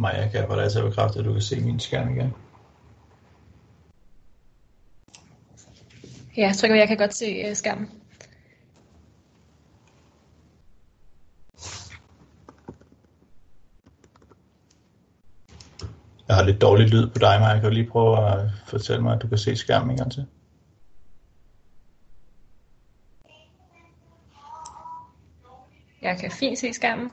Maja, kan jeg få dig til at bekræfte, at du kan se min skærm igen? Ja, jeg tror jeg kan godt se uh, skærmen. Jeg har lidt dårlig lyd på dig, Maja. Kan du lige prøve at fortælle mig, at du kan se skærmen en gang til? Jeg kan fint se skærmen.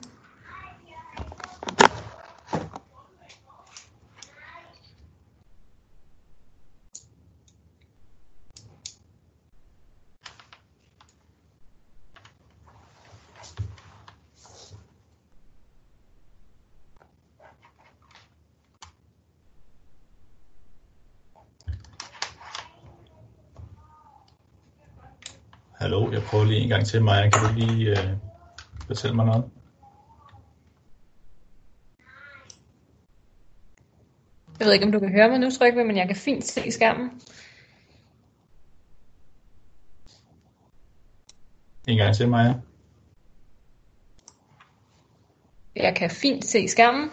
Prøver lige en gang til, Maja. Kan du lige uh, fortælle mig noget? Jeg ved ikke, om du kan høre mig nu, Trygve, men jeg kan fint se skærmen. En gang til, Maja. Jeg kan fint se skærmen.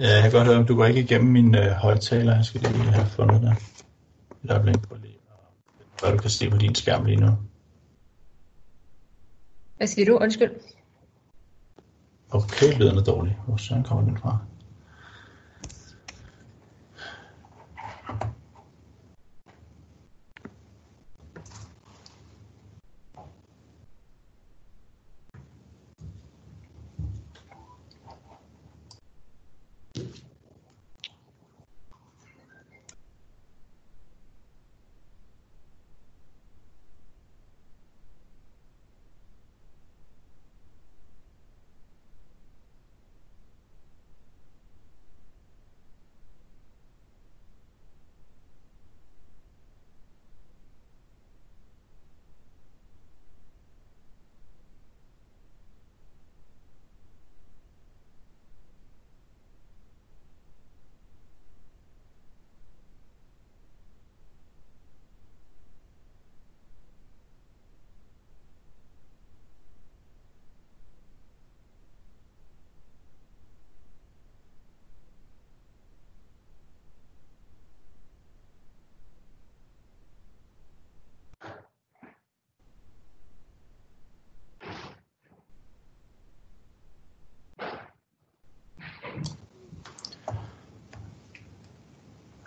Ja, jeg kan godt høre, om du går ikke igennem min uh, højtaler. Jeg skal lige have fundet dig. Et øjeblik på lige, hvad du kan se på din skærm lige nu. Hvad siger du? Undskyld. Okay, lyden er dårlig. Hvor søren kommer den fra?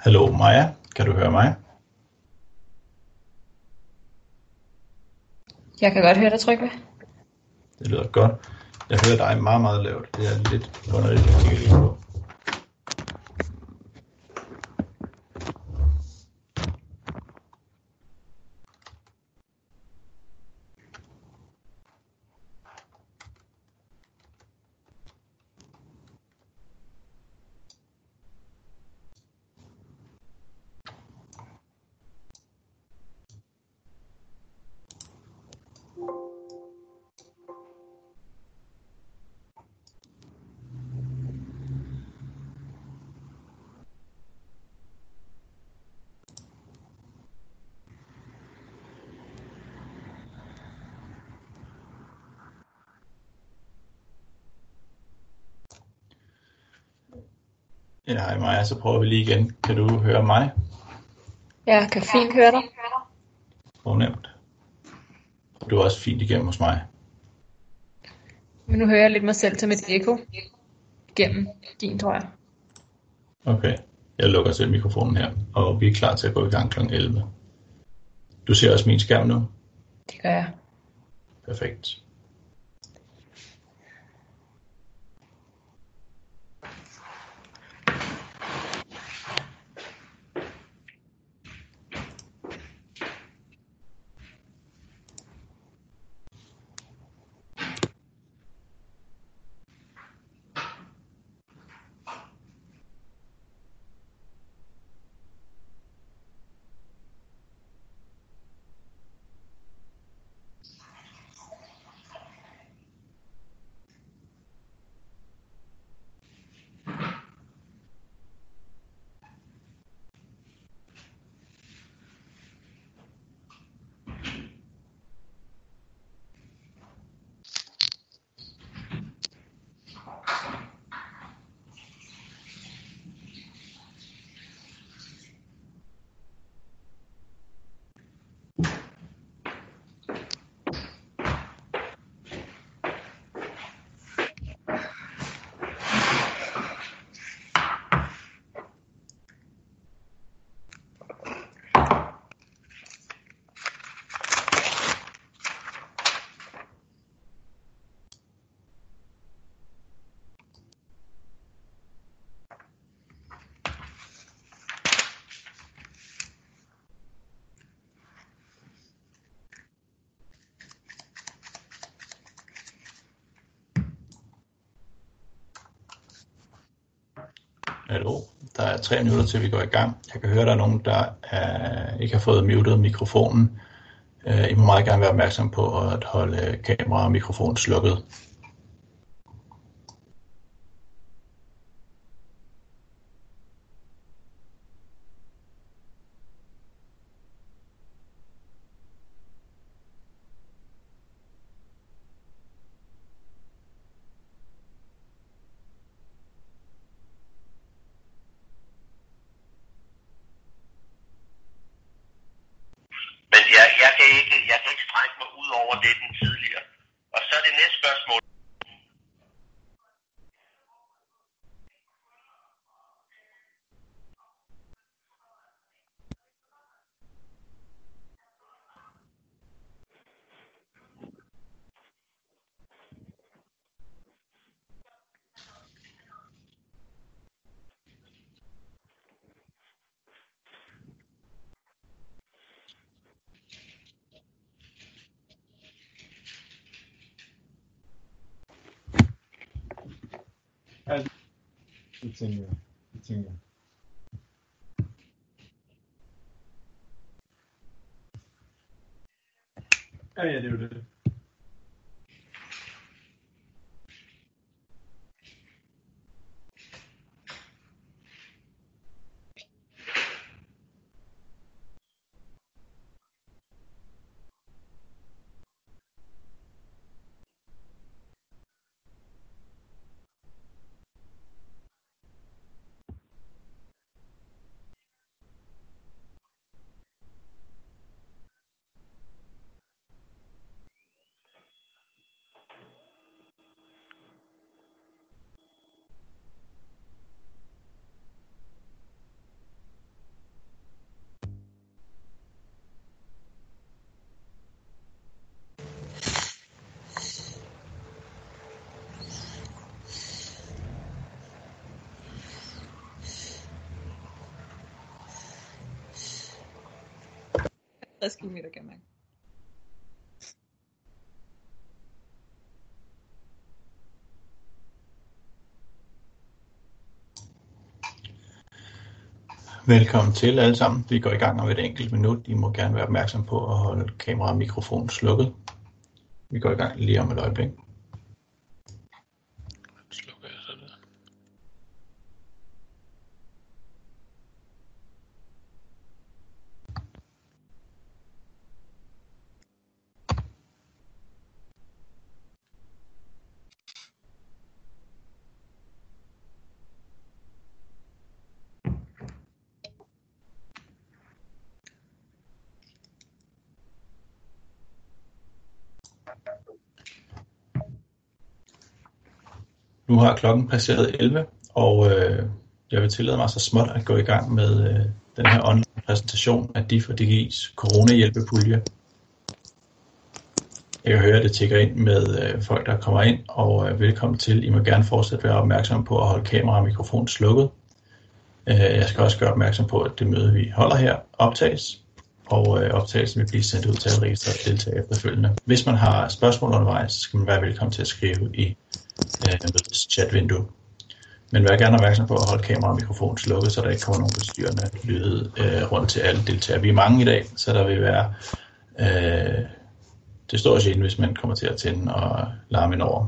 Hallo Maja, kan du høre mig? Jeg kan godt høre dig, Trygve. Det lyder godt. Jeg hører dig meget, meget lavt. Det er lidt underligt, jeg kigger lige på. Så prøver vi lige igen. Kan du høre mig? Jeg kan fint høre dig. Fornemt. Og du er også fint igennem hos mig. Men nu hører jeg lidt mig selv til mit eko. Gennem din, tror jeg. Okay, jeg lukker til mikrofonen her, og vi er klar til at gå i gang kl. 11. Du ser også min skærm nu? Det gør jeg. Perfekt. Hallo. Der er tre minutter til vi går i gang. Jeg kan høre, der er nogen, der er, ikke har fået muted mikrofonen. Øh, I må meget gerne være opmærksom på at holde kamera og mikrofon slukket. signe. 60 km kan man. Velkommen til alle sammen. Vi går i gang om et enkelt minut. I må gerne være opmærksom på at holde kamera og mikrofon slukket. Vi går i gang lige om et øjeblik. Har klokken passeret 11, og øh, jeg vil tillade mig så småt at gå i gang med øh, den her online præsentation af DIF og DGI's coronahjælpepulje. Jeg kan høre, at det tigger ind med øh, folk, der kommer ind, og øh, velkommen til. I må gerne fortsat være opmærksom på at holde kamera og mikrofon slukket. Øh, jeg skal også gøre opmærksom på, at det møde, vi holder her, optages, og øh, optagelsen vil blive sendt ud til alle registrerede deltagere efterfølgende. Hvis man har spørgsmål undervejs, så skal man være velkommen til at skrive i øh, chatvindue. Men vær gerne opmærksom på at holde kamera og mikrofon slukket, så der ikke kommer nogen forstyrrende lyde øh, rundt til alle deltagere. Vi er mange i dag, så der vil være øh, det står sjældent, hvis man kommer til at tænde og larme ind over.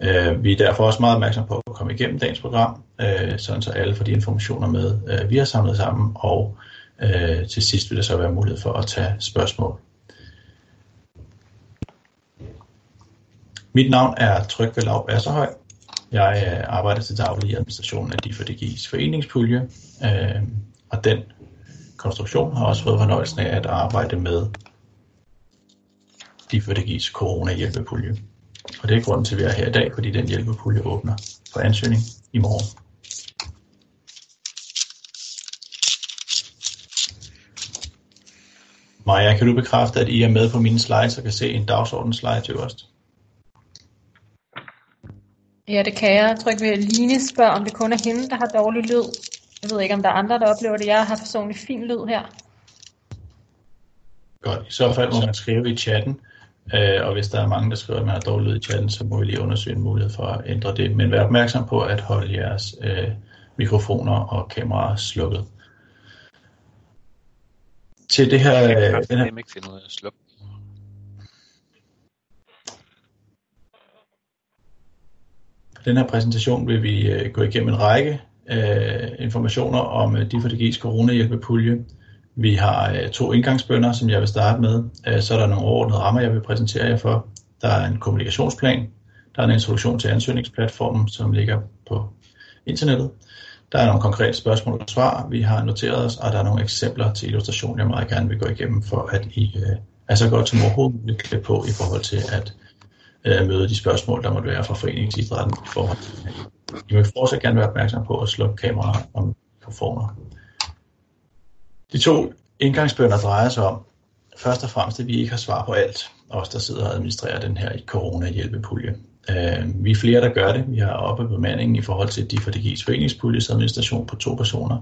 Øh, vi er derfor også meget opmærksom på at komme igennem dagens program, øh, sådan så alle får de informationer med, øh, vi har samlet sammen, og øh, til sidst vil der så være mulighed for at tage spørgsmål. Mit navn er Trygve Lav Asserhøj. Jeg øh, arbejder til daglig i administrationen af DIFADG's foreningspulje, øh, og den konstruktion har også fået fornøjelsen af at arbejde med DIFADG's corona-hjælpepulje. Og det er grunden til, at vi er her i dag, fordi den hjælpepulje åbner for ansøgning i morgen. Maja, kan du bekræfte, at I er med på mine slides og kan se en dagsorden-slide til øverst? Ja, det kan jeg. Tryk ved Line spørger, om det kun er hende, der har dårlig lyd. Jeg ved ikke, om der er andre, der oplever det. Jeg har personligt fin lyd her. Godt. I så fald må man skrive i chatten, øh, og hvis der er mange, der skriver, at man har dårlig lyd i chatten, så må vi lige undersøge en mulighed for at ændre det. Men vær opmærksom på at holde jeres øh, mikrofoner og kameraer slukket. Til det her... Jeg Den her kan ikke finde ud af at slukke. Den her præsentation vil vi øh, gå igennem en række øh, informationer om øh, DIFA-DG's coronahjælpepulje. Vi har øh, to indgangsbønder, som jeg vil starte med. Øh, så er der nogle overordnede rammer, jeg vil præsentere jer for. Der er en kommunikationsplan. Der er en introduktion til ansøgningsplatformen, som ligger på internettet. Der er nogle konkrete spørgsmål og svar, vi har noteret os, og der er nogle eksempler til illustration, jeg meget gerne vil gå igennem, for at I øh, er så godt som overhovedet muligt klædt på i forhold til at øh, møde de spørgsmål, der måtte være fra foreningsidrætten i forhold til. I må fortsat gerne være opmærksom på at slukke kameraer og mikrofoner. De to indgangsbønder drejer sig om, først og fremmest, at vi ikke har svar på alt, os der sidder og administrerer den her corona-hjælpepulje. Øh, vi er flere, der gør det. Vi har oppe bemandingen i forhold til de for DG's foreningspuljes administration på to personer.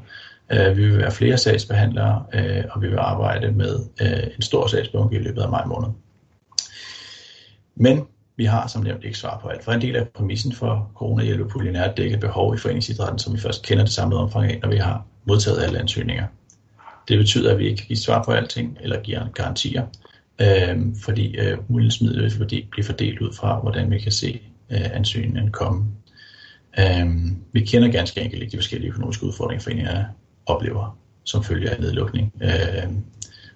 Øh, vi vil være flere sagsbehandlere, øh, og vi vil arbejde med øh, en stor sagsbunke i løbet af maj måned. Men vi har som nævnt ikke svar på alt, for en del af præmissen for coronahjælpepuljen er at dække behov i foreningsidrætten, som vi først kender det samlede omfang af, når vi har modtaget alle ansøgninger. Det betyder, at vi ikke kan give svar på alting eller giver garantier, øh, fordi øh, mulighedsmidlet vil fordi blive fordelt ud fra, hvordan vi kan se øh, ansøgningen komme. Øh, vi kender ganske enkelt ikke de forskellige økonomiske udfordringer, foreningerne oplever som følge af nedlukning øh,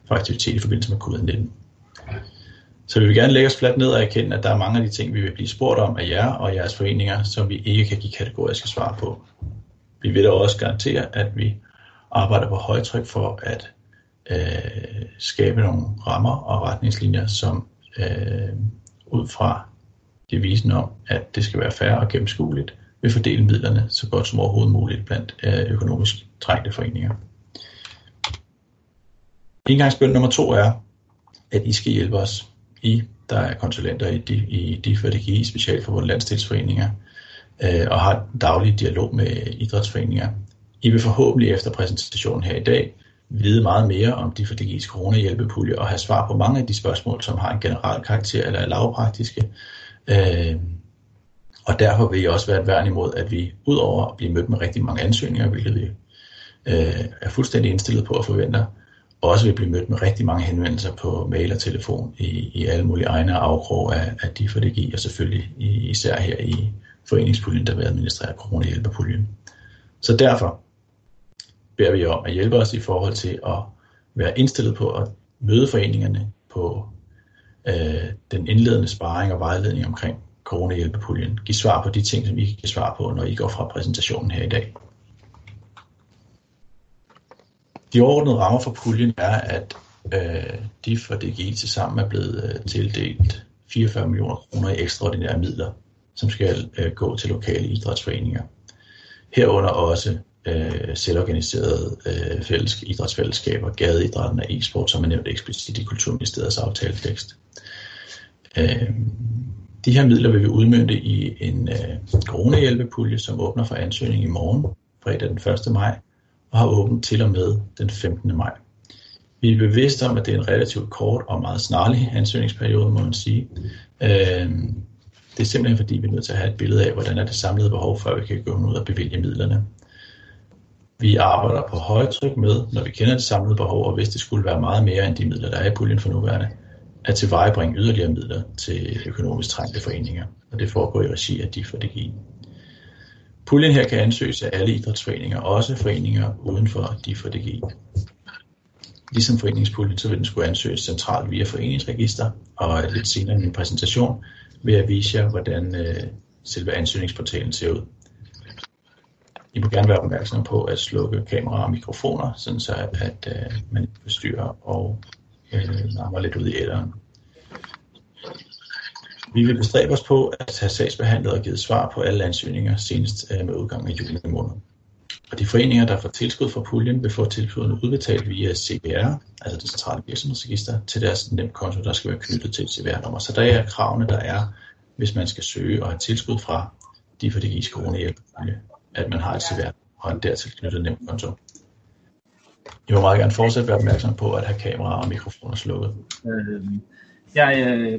for aktivitet i forbindelse med covid-19. Så vi vil gerne lægge os fladt ned og erkende, at der er mange af de ting, vi vil blive spurgt om af jer og jeres foreninger, som vi ikke kan give kategoriske svar på. Vi vil da også garantere, at vi arbejder på højtryk for at øh, skabe nogle rammer og retningslinjer, som øh, ud fra devisen om, at det skal være færre og gennemskueligt, vil fordele midlerne så godt som overhovedet muligt blandt øh, økonomisk trængte foreninger. Indgangsbøn nummer to er, at I skal hjælpe os. I, der er konsulenter i de, i de for DGI, specialforbund landstilsforeninger, øh, og har daglig dialog med idrætsforeninger. I vil forhåbentlig efter præsentationen her i dag vide meget mere om de DGI's coronahjælpepulje og have svar på mange af de spørgsmål, som har en generel karakter eller er lavpraktiske. Øh, og derfor vil jeg også være et værn imod, at vi udover at blive mødt med rigtig mange ansøgninger, hvilket vi øh, er fuldstændig indstillet på at forvente, også vil blive mødt med rigtig mange henvendelser på mail og telefon i, i alle mulige egne afkrog af, af de for DG, og selvfølgelig især her i foreningspuljen, der vil administrere coronahjælperpuljen. Så derfor beder vi om at hjælpe os i forhold til at være indstillet på at møde foreningerne på øh, den indledende sparring og vejledning omkring coronahjælpepuljen. Giv svar på de ting, som I kan give svar på, når I går fra præsentationen her i dag. De overordnede rammer for puljen er, at øh, de for DGI til sammen er blevet øh, tildelt 44 millioner kroner i ekstraordinære midler, som skal øh, gå til lokale idrætsforeninger. Herunder også øh, selvorganiserede øh, fælles, idrætsfællesskaber, gadeidrætten og e-sport, som er nævnt eksplicit i Kulturministeriets aftaletekst. Øh, de her midler vil vi udmønte i en øh, coronahjælpepulje, som åbner for ansøgning i morgen, fredag den 1. maj, og har åbent til og med den 15. maj. Vi er bevidste om, at det er en relativt kort og meget snarlig ansøgningsperiode, må man sige. Øh, det er simpelthen fordi, vi er nødt til at have et billede af, hvordan er det samlede behov, før vi kan gå ud og bevilge midlerne. Vi arbejder på højtryk med, når vi kender det samlede behov, og hvis det skulle være meget mere end de midler, der er i puljen for nuværende, at tilvejebringe yderligere midler til økonomisk trængte foreninger. Og det foregår i regi af de for DGI. Puljen her kan ansøges af alle idrætsforeninger, også foreninger uden for de for DGI. Ligesom foreningspuljen, så vil den skulle ansøges centralt via foreningsregister, og lidt senere i min præsentation vil jeg vise jer, hvordan øh, selve ansøgningsportalen ser ud. I må gerne være opmærksom på at slukke kameraer og mikrofoner, sådan så at, øh, man ikke forstyrrer og øh, larmer lidt ud i ælderen. Vi vil bestræbe os på at have sagsbehandlet og givet svar på alle ansøgninger senest øh, med udgangen af juli måned. Og de foreninger, der får tilskud fra puljen, vil få tilskuddene udbetalt via CBR, altså det centrale virksomhedsregister, til deres nemkonto, der skal være knyttet til et CBR-nummer. Så der er kravene, der er, hvis man skal søge og have tilskud fra de for det gives coronahjælp, at man har et CBR og en dertil knyttet nemkonto. Jeg vil meget gerne fortsat være opmærksom på at have kamera og mikrofoner slukket. Øh, jeg, øh,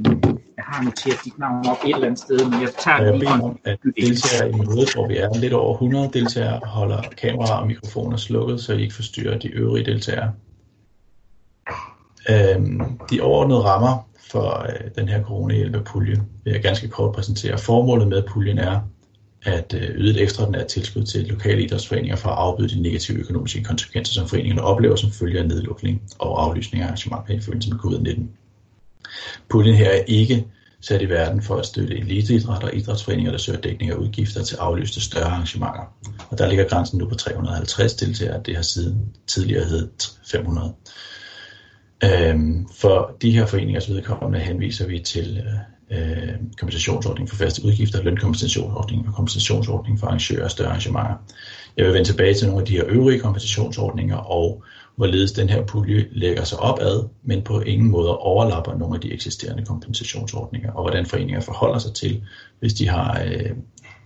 jeg har noteret dit navn op et eller andet sted, men jeg tager Og jeg lige om, at deltagere i mødet, hvor vi er lidt over 100 deltagere, holder kameraer og mikrofoner slukket, så I ikke forstyrrer de øvrige deltagere. Øhm, de overordnede rammer for øh, den her coronahjælpepulje vil jeg ganske kort præsentere. Formålet med puljen er at øh, yde et ekstraordinært tilskud til lokale idrætsforeninger for at afbøde de negative økonomiske konsekvenser, som foreningerne oplever som følge af nedlukning og aflysning af arrangementer i forbindelse med covid-19. Puljen her er ikke sat i verden for at støtte eliteidræt og idrætsforeninger, der søger dækning af udgifter til aflyste større arrangementer. Og der ligger grænsen nu på 350 deltagere. Det har siden tidligere heddet 500. Øhm, for de her foreningers vedkommende henviser vi til øh, øh kompensationsordning for faste udgifter, lønkompensationsordning og kompensationsordning for arrangører af større arrangementer. Jeg vil vende tilbage til nogle af de her øvrige kompensationsordninger og hvorledes den her pulje lægger sig opad, men på ingen måde overlapper nogle af de eksisterende kompensationsordninger, og hvordan foreninger forholder sig til, hvis de har øh,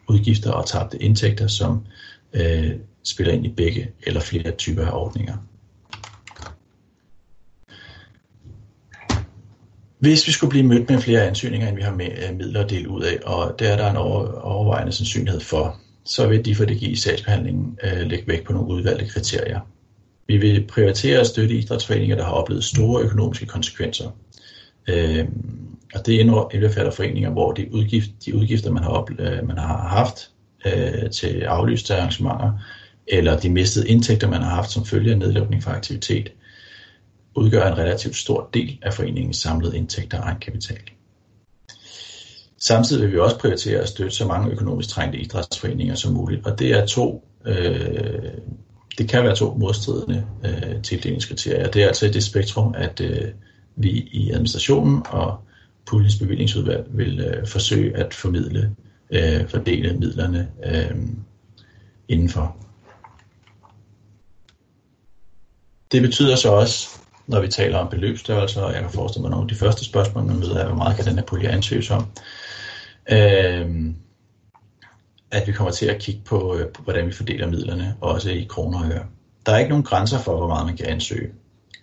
udgifter og tabte indtægter, som øh, spiller ind i begge eller flere typer af ordninger. Hvis vi skulle blive mødt med flere ansøgninger, end vi har med, øh, midler at dele ud af, og det er der en over, overvejende sandsynlighed for, så vil de for det give sagsbehandlingen øh, lægge vægt på nogle udvalgte kriterier. Vi vil prioritere at støtte idrætsforeninger, der har oplevet store økonomiske konsekvenser. Øh, og det indbefatter foreninger, hvor de, udgift, de udgifter, man har, oplevet, øh, man har haft øh, til aflyste arrangementer, eller de mistede indtægter, man har haft som følge af nedlukning for aktivitet, udgør en relativt stor del af foreningens samlede indtægter og egenkapital. Samtidig vil vi også prioritere at støtte så mange økonomisk trængte idrætsforeninger som muligt, og det er to øh, det kan være to modstridende øh, tildelingskriterier. Det er altså i det spektrum, at øh, vi i administrationen og puljens bevillingsudvalg vil øh, forsøge at formidle, øh, fordele midlerne øh, indenfor. Det betyder så også, når vi taler om beløbsstørrelser, og jeg kan forestille mig nogle af de første spørgsmål, man møder, er, hvor meget kan den her pulje ansøges om, øh, at vi kommer til at kigge på, øh, på, hvordan vi fordeler midlerne, også i kroner og øre. Der er ikke nogen grænser for, hvor meget man kan ansøge.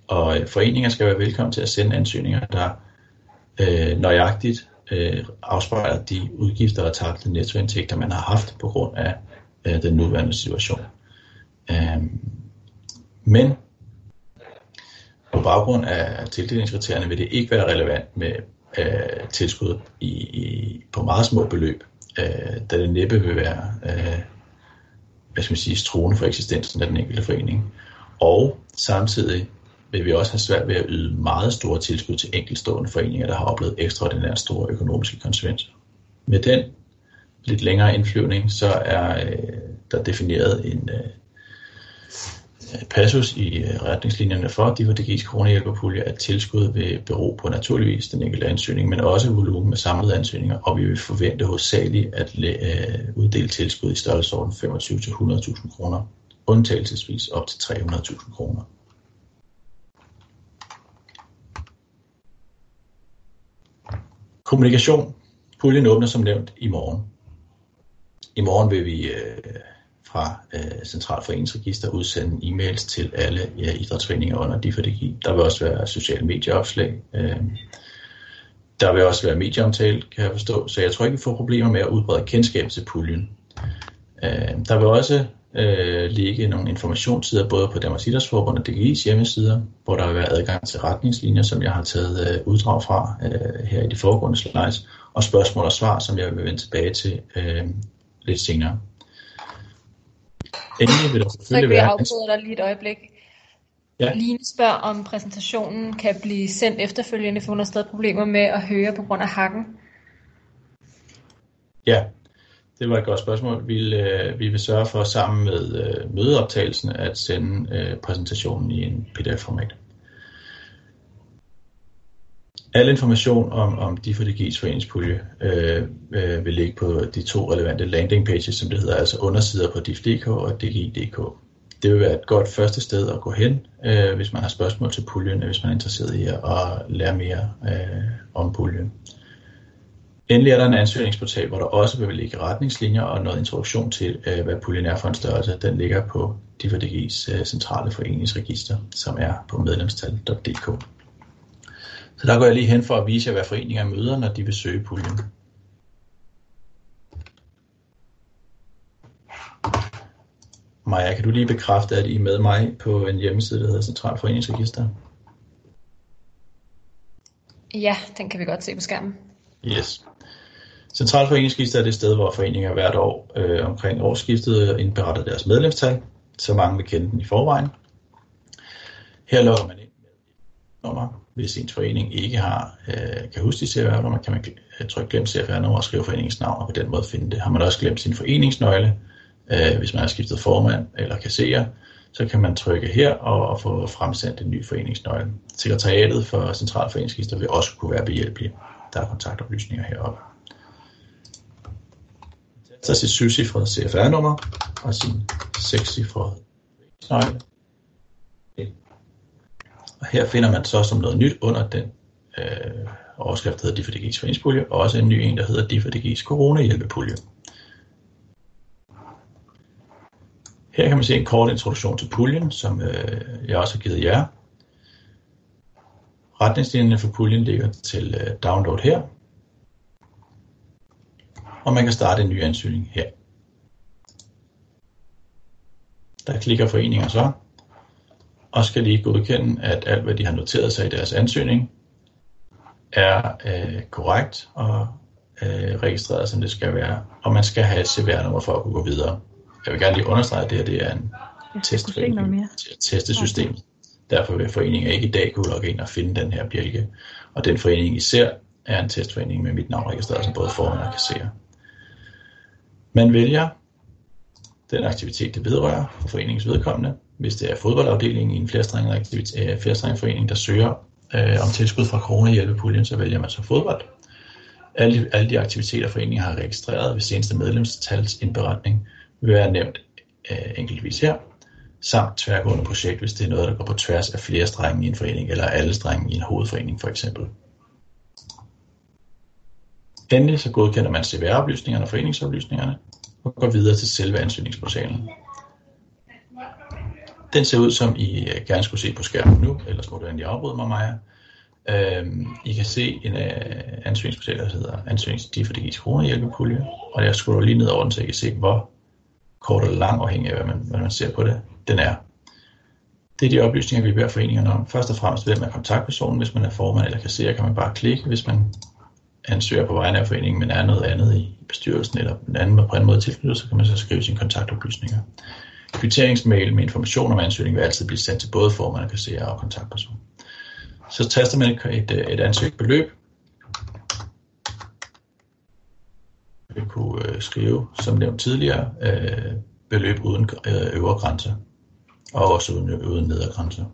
Og øh, foreninger skal være velkommen til at sende ansøgninger, der øh, nøjagtigt øh, afspejler de udgifter og tabte nettoindtægter, man har haft på grund af øh, den nuværende situation. Øh, men på baggrund af tildelingskriterierne vil det ikke være relevant med øh, tilskud i, i, på meget små beløb, øh, da det næppe vil være øh, hvad skal man sige, struende for eksistensen af den enkelte forening. Og samtidig vil vi også have svært ved at yde meget store tilskud til enkeltstående foreninger, der har oplevet ekstraordinært store økonomiske konsekvenser. Med den lidt længere indflyvning, så er øh, der defineret en øh, passus i øh, retningslinjerne for DivaDG's coronahjælperpulje, at tilskud vil bero på naturligvis den enkelte ansøgning, men også volumen med samlede ansøgninger, og vi vil forvente hovedsageligt at øh, uddele tilskud i størrelsesorden 25-100.000 kroner, undtagelsesvis op til 300.000 kroner. Kommunikation. Puljen åbner som nævnt i morgen. I morgen vil vi øh, fra øh, Centralforeningsregister udsende e-mails til alle ja, idrætsforeninger under DIFADG. Der vil også være sociale medieopslag. Øh, der vil også være medieomtale, kan jeg forstå, så jeg tror ikke, vi får problemer med at udbrede kendskab til puljen. Øh, der vil også øh, ligge nogle informationssider både på Danmarks Idrætsforbund og DGI's hjemmesider, hvor der vil være adgang til retningslinjer, som jeg har taget øh, uddrag fra øh, her i de foregående slides, og spørgsmål og svar, som jeg vil vende tilbage til øh, lidt senere. Endelig vil der Så selvfølgelig kan jeg være... afbryde dig lige et øjeblik. Ja. Line spørger, om præsentationen kan blive sendt efterfølgende, for hun har stadig problemer med at høre på grund af hakken. Ja, det var et godt spørgsmål. Vi, øh, vi vil sørge for sammen med øh, mødeoptagelsen at sende øh, præsentationen i en pdf-format. Al information om, om DIFA-DG's foreningspulje øh, øh, vil ligge på de to relevante landing pages, som det hedder, altså undersider på DIF.dk og DGI.dk. Det vil være et godt første sted at gå hen, øh, hvis man har spørgsmål til puljen, hvis man er interesseret i at lære mere øh, om puljen. Endelig er der en ansøgningsportal, hvor der også vil ligge retningslinjer og noget introduktion til, øh, hvad puljen er for en størrelse. Den ligger på DIF.dk's øh, centrale foreningsregister, som er på medlemstal.dk. Så der går jeg lige hen for at vise jer, hvad foreninger møder, når de vil søge puljen. Maja, kan du lige bekræfte, at I er med mig på en hjemmeside, der hedder Central Foreningsregister? Ja, den kan vi godt se på skærmen. Yes. Central Foreningsregister er det sted, hvor foreninger hvert år øh, omkring årsskiftet indberetter deres medlemstal, så mange vil kende den i forvejen. Her logger man ind med et nummer. Hvis ens forening ikke har, øh, kan huske de CFR-nummer, kan man øh, trykke glem CVR-nummer og skrive foreningens navn, og på den måde finde det. Har man også glemt sin foreningsnøgle, øh, hvis man har skiftet formand eller kasserer, så kan man trykke her og, og få fremsendt en ny foreningsnøgle. Sekretariatet for Centralforeningsregister vil også kunne være behjælpelig. Der er kontaktoplysninger heroppe. Så sit syvcifrede CFR-nummer og sin sekscifrede foreningsnøgle. Og her finder man så som noget nyt under den øh, overskrift, der hedder DFDG's foreningspulje, og også en ny en, der hedder DFDG's coronahjælpepulje. Her kan man se en kort introduktion til puljen, som øh, jeg også har givet jer. Retningslinjerne for puljen ligger til øh, download her. Og man kan starte en ny ansøgning her. Der klikker foreninger så, og skal lige godkende, at alt hvad de har noteret sig i deres ansøgning, er øh, korrekt og øh, registreret som det skal være. Og man skal have et CVR-nummer for at kunne gå videre. Jeg vil gerne lige understrege, at det her det er en testforening til at teste systemet. Derfor vil foreningen ikke i dag kunne logge ind og finde den her bjælke. Og den forening især er en testforening med mit navn registreret som både formand og kasserer. Man vælger den aktivitet, det vedrører for foreningens vedkommende. Hvis det er fodboldafdelingen i en øh, flerstrenget forening, der søger øh, om tilskud fra coronahjælpepuljen, så vælger man så fodbold. Alle, alle de aktiviteter, foreningen har registreret ved seneste medlemstals indberetning, vil være nævnt øh, enkeltvis her, samt tværgående projekt, hvis det er noget, der går på tværs af flere strenge i en forening, eller alle strenge i en hovedforening for eksempel. Endelig så godkender man CVR-oplysningerne og foreningsoplysningerne, og går videre til selve ansøgningsportalen. Den ser ud, som I øh, gerne skulle se på skærmen nu, ellers må du endelig afbryde mig, Maja. Øhm, I kan se en øh, uh, ansøgningsportal, der hedder Ansøgningsdi for DG's coronahjælpepulje, og jeg scroller lige ned over den, så I kan se, hvor kort eller lang, afhængig af, hvad man, hvad man ser på det, den er. Det er de oplysninger, vi beder foreningerne om. Først og fremmest, hvem er kontaktpersonen. Hvis man er formand eller kasserer, kan man bare klikke. Hvis man ansøger på vegne af foreningen, men er noget andet i bestyrelsen, eller en anden på en måde tilknyttet, så kan man så skrive sine kontaktoplysninger. Kvitteringsmail med information om ansøgning vil altid blive sendt til både formand, kasserer og kontaktperson. Så taster man et, et, ansøgt beløb, Vi kunne øh, skrive, som nævnt tidligere, øh, beløb uden øh, øvre grænse, og også uden, uden nedre grænse.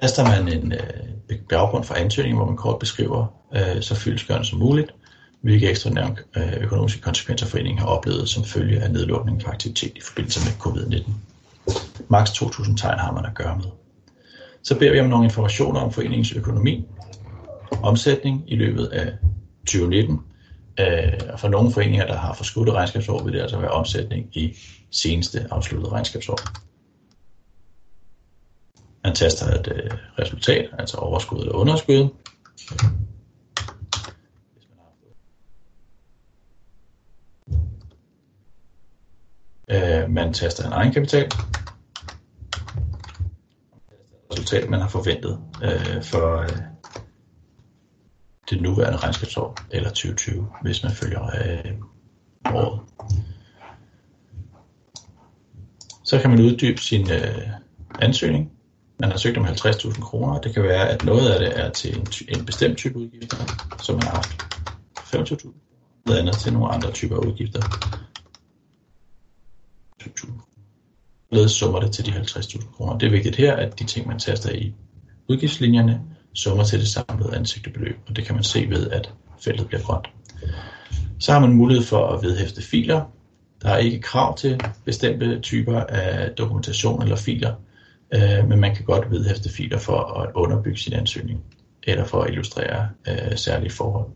Taster man en øh, baggrund for ansøgningen, hvor man kort beskriver øh, så fyldsgørende som muligt, hvilke ekstraordinære øh, økonomiske konsekvenser foreningen har oplevet som følge af nedlukningen for aktivitet i forbindelse med covid-19. Max 2.000 tegn har man at gøre med. Så beder vi om nogle informationer om foreningens økonomi, omsætning i løbet af 2019. Øh, for nogle foreninger, der har forskudt regnskabsår, vil det altså være omsætning i seneste afsluttede regnskabsår. Man taster et øh, resultat, altså overskud eller underskud. Øh, man taster en egenkapital. Resultat, man har forventet øh, for øh, det nuværende regnskabsår, eller 2020, hvis man følger øh, året. Så kan man uddybe sin øh, ansøgning. Man har søgt om 50.000 kroner. Det kan være, at noget af det er til en, en bestemt type udgifter, som man har haft 25.000 noget andet til nogle andre typer udgifter. 20.000. Ledes summer det til de 50.000 kroner. Det er vigtigt her, at de ting, man taster i udgiftslinjerne, summer til det samlede ansigtebeløb, og det kan man se ved, at feltet bliver grønt. Så har man mulighed for at vedhæfte filer. Der er ikke krav til bestemte typer af dokumentation eller filer, øh, men man kan godt vedhæfte filer for at underbygge sin ansøgning, eller for at illustrere øh, særlige forhold.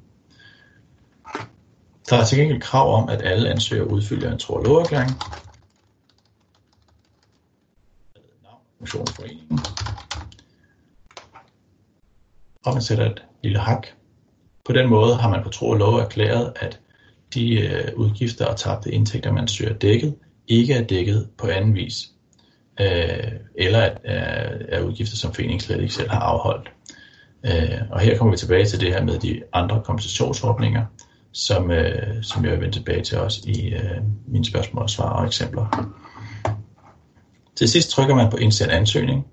Der er til gengæld krav om, at alle ansøgere udfylder en tro- og loverklæring. Navn, foreningen, og man sætter et lille hak. På den måde har man på tro og lov erklæret, at de øh, udgifter og tabte indtægter, man søger dækket, ikke er dækket på anden vis, øh, eller at, øh, er udgifter, som foreningen slet ikke selv har afholdt. Øh, og her kommer vi tilbage til det her med de andre kompensationsordninger, som, øh, som jeg vil vende tilbage til også i øh, mine spørgsmål, svar og eksempler. Til sidst trykker man på indsend ansøgning.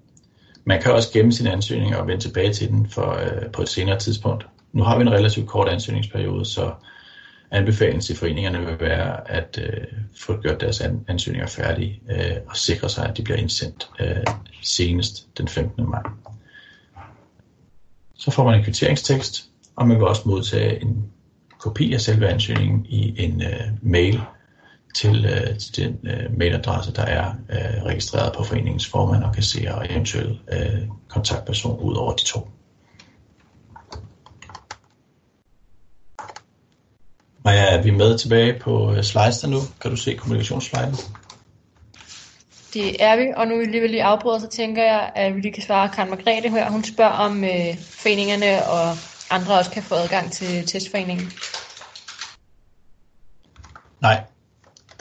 Man kan også gemme sin ansøgning og vende tilbage til den for, øh, på et senere tidspunkt. Nu har vi en relativt kort ansøgningsperiode, så anbefaling til foreningerne vil være at øh, få gjort deres ansøgninger færdige øh, og sikre sig, at de bliver indsendt øh, senest den 15. maj. Så får man en kvitteringstekst, og man vil også modtage en kopi af selve ansøgningen i en øh, mail til, øh, til den øh, mailadresse, der er øh, registreret på foreningens formand og kasserer og eventuelt øh, kontaktperson ud over de to. Maja, er vi med tilbage på øh, slides der nu? Kan du se kommunikationssliden? Det er vi, og nu vil vi lige afbryde, så tænker jeg, at vi lige kan svare Karen Margrethe her. Hun spørger, om øh, foreningerne og andre også kan få adgang til testforeningen. Nej,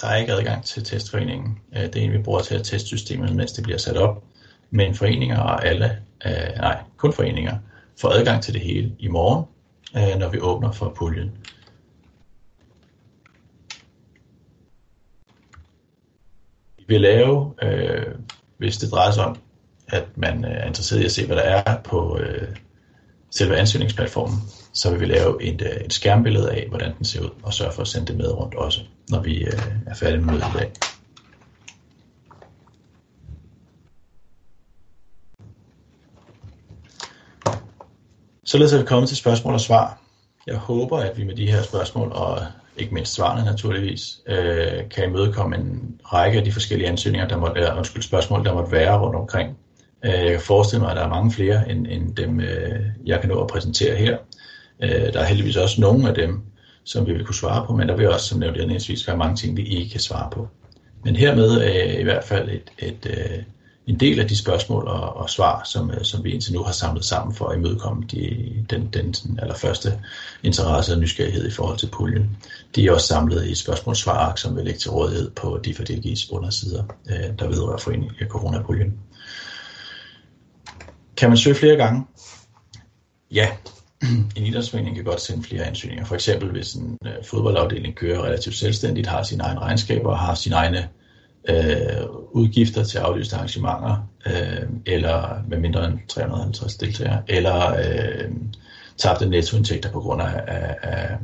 der er ikke adgang til testforeningen. Øh, det er en, vi bruger til at teste systemet, mens det bliver sat op. Men foreninger og alle, øh, nej, kun foreninger, får adgang til det hele i morgen, øh, når vi åbner for puljen. Vil lave, øh, hvis det drejer sig om, at man øh, er interesseret i at se, hvad der er på øh, selve ansøgningsplatformen, så vil vi lave et, øh, et skærmbillede af, hvordan den ser ud, og sørge for at sende det med rundt også, når vi øh, er færdige med mødet i dag. Således er vi kommet til spørgsmål og svar. Jeg håber, at vi med de her spørgsmål, og ikke mindst svarene naturligvis, øh, kan imødekomme en række af de forskellige ansøgninger, der måtte, eller, undskyld, spørgsmål, der måtte være rundt omkring. Øh, jeg kan forestille mig, at der er mange flere end, end dem, øh, jeg kan nå at præsentere her. Øh, der er heldigvis også nogle af dem, som vi vil kunne svare på, men der vil også, som nævnt indledningsvis, være mange ting, vi ikke kan svare på. Men hermed øh, i hvert fald et, et, øh, en del af de spørgsmål og, og svar, som, øh, som vi indtil nu har samlet sammen for at imødekomme de, den, den sådan allerførste interesse og nysgerrighed i forhold til puljen. De er også samlet i et spørgsmål-svar, som vil lægge til rådighed på de DFDG's undersider, øh, der vedrører foreningen af coronapuljen. Kan man søge flere gange? Ja, en idrætsforening kan godt sende flere ansøgninger. For eksempel hvis en øh, fodboldafdeling kører relativt selvstændigt, har sine egne regnskaber og har sine egne øh, Øh, udgifter til aflyste arrangementer, øh, eller med mindre end 350 deltagere, eller øh, tabte nettoindtægter på grund af, af,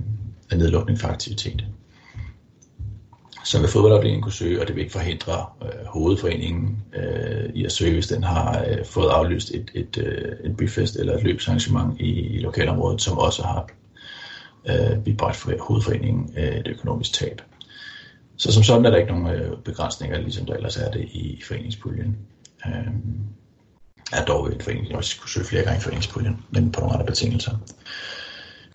af nedlukning for aktivitet så vil fodboldafdelingen kunne søge, og det vil ikke forhindre øh, hovedforeningen øh, i at søge, hvis den har øh, fået aflyst et, et, øh, en byfest eller et løbsarrangement i, i lokalområdet, som også har øh, bibragt for hovedforeningen øh, et økonomisk tab. Så som sådan er der ikke nogen øh, begrænsninger, ligesom der ellers er det i, foreningspuljen. Øh, er dog et forening, også kunne søge flere gange i foreningspuljen, men på nogle andre betingelser.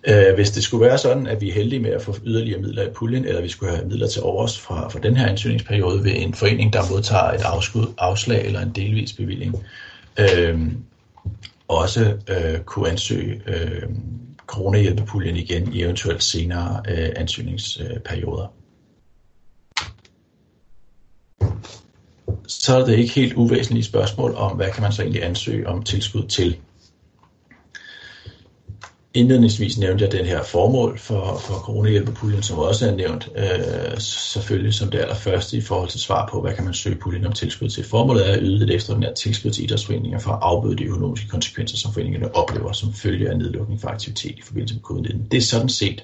Øh, hvis det skulle være sådan, at vi er heldige med at få yderligere midler i puljen, eller vi skulle have midler til overs fra, fra den her ansøgningsperiode ved en forening, der modtager et afskud, afslag eller en delvis bevilling, øh, også øh, kunne ansøge øh, coronahjælpepuljen igen i eventuelt senere øh, ansøgningsperioder. Så er det ikke helt uvæsentlige spørgsmål om, hvad kan man så egentlig ansøge om tilskud til. Indledningsvis nævnte jeg den her formål for, for coronahjælpepuljen, som også er nævnt, øh, selvfølgelig som det allerførste i forhold til svar på, hvad kan man søge puljen om tilskud til. Formålet er at yde et ekstraordinært tilskud til idrætsforeninger for at afbøde de økonomiske konsekvenser, som foreningerne oplever som følge af nedlukning for aktivitet i forbindelse med covid-19. Det er sådan set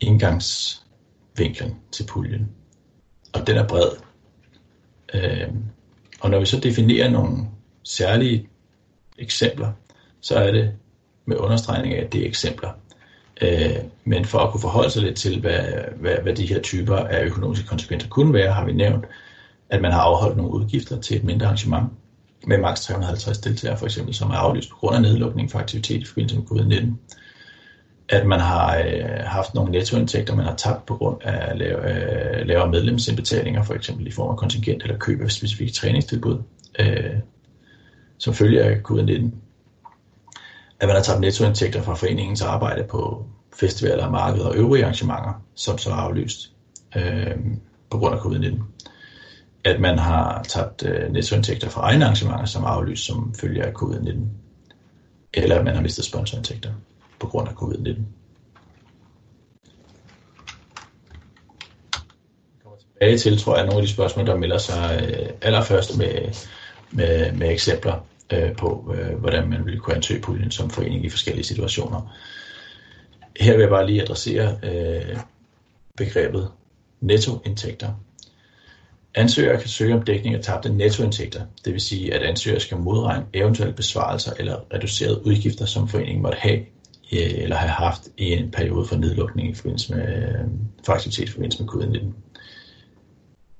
indgangsvinklen til puljen, og den er bred. Øh, og når vi så definerer nogle særlige eksempler så er det med understregning af, at det er eksempler. Øh, men for at kunne forholde sig lidt til, hvad, hvad, hvad de her typer af økonomiske konsekvenser kunne være, har vi nævnt, at man har afholdt nogle udgifter til et mindre arrangement med maks 350 deltagere for eksempel, som er aflyst på grund af nedlukning for aktivitet i forbindelse med covid-19. At man har øh, haft nogle nettoindtægter, man har tabt på grund af lave, øh, lavere medlemsindbetalinger, for eksempel i form af kontingent eller køb af specifikke træningstilbud, øh, som følger af covid-19 at man har tabt nettoindtægter fra foreningens arbejde på festivaler, markeder og øvrige arrangementer, som så er aflyst øh, på grund af covid-19. At man har tabt øh, nettoindtægter fra egne arrangementer, som er aflyst som følger af covid-19. Eller at man har mistet sponsorindtægter på grund af covid-19. tilbage til, tror jeg, nogle af de spørgsmål, der melder sig øh, allerførst med, med, med eksempler øh, på, øh, hvordan man ville kunne ansøge puljen som forening i forskellige situationer. Her vil jeg bare lige adressere øh, begrebet nettoindtægter. Ansøgere kan søge om dækning af tabte nettoindtægter, det vil sige, at ansøgere skal modregne eventuelle besvarelser eller reducerede udgifter, som foreningen måtte have Øh, eller have haft en periode for nedlukning i forbindelse med, øh, for aktivitet i forbindelse med covid-19.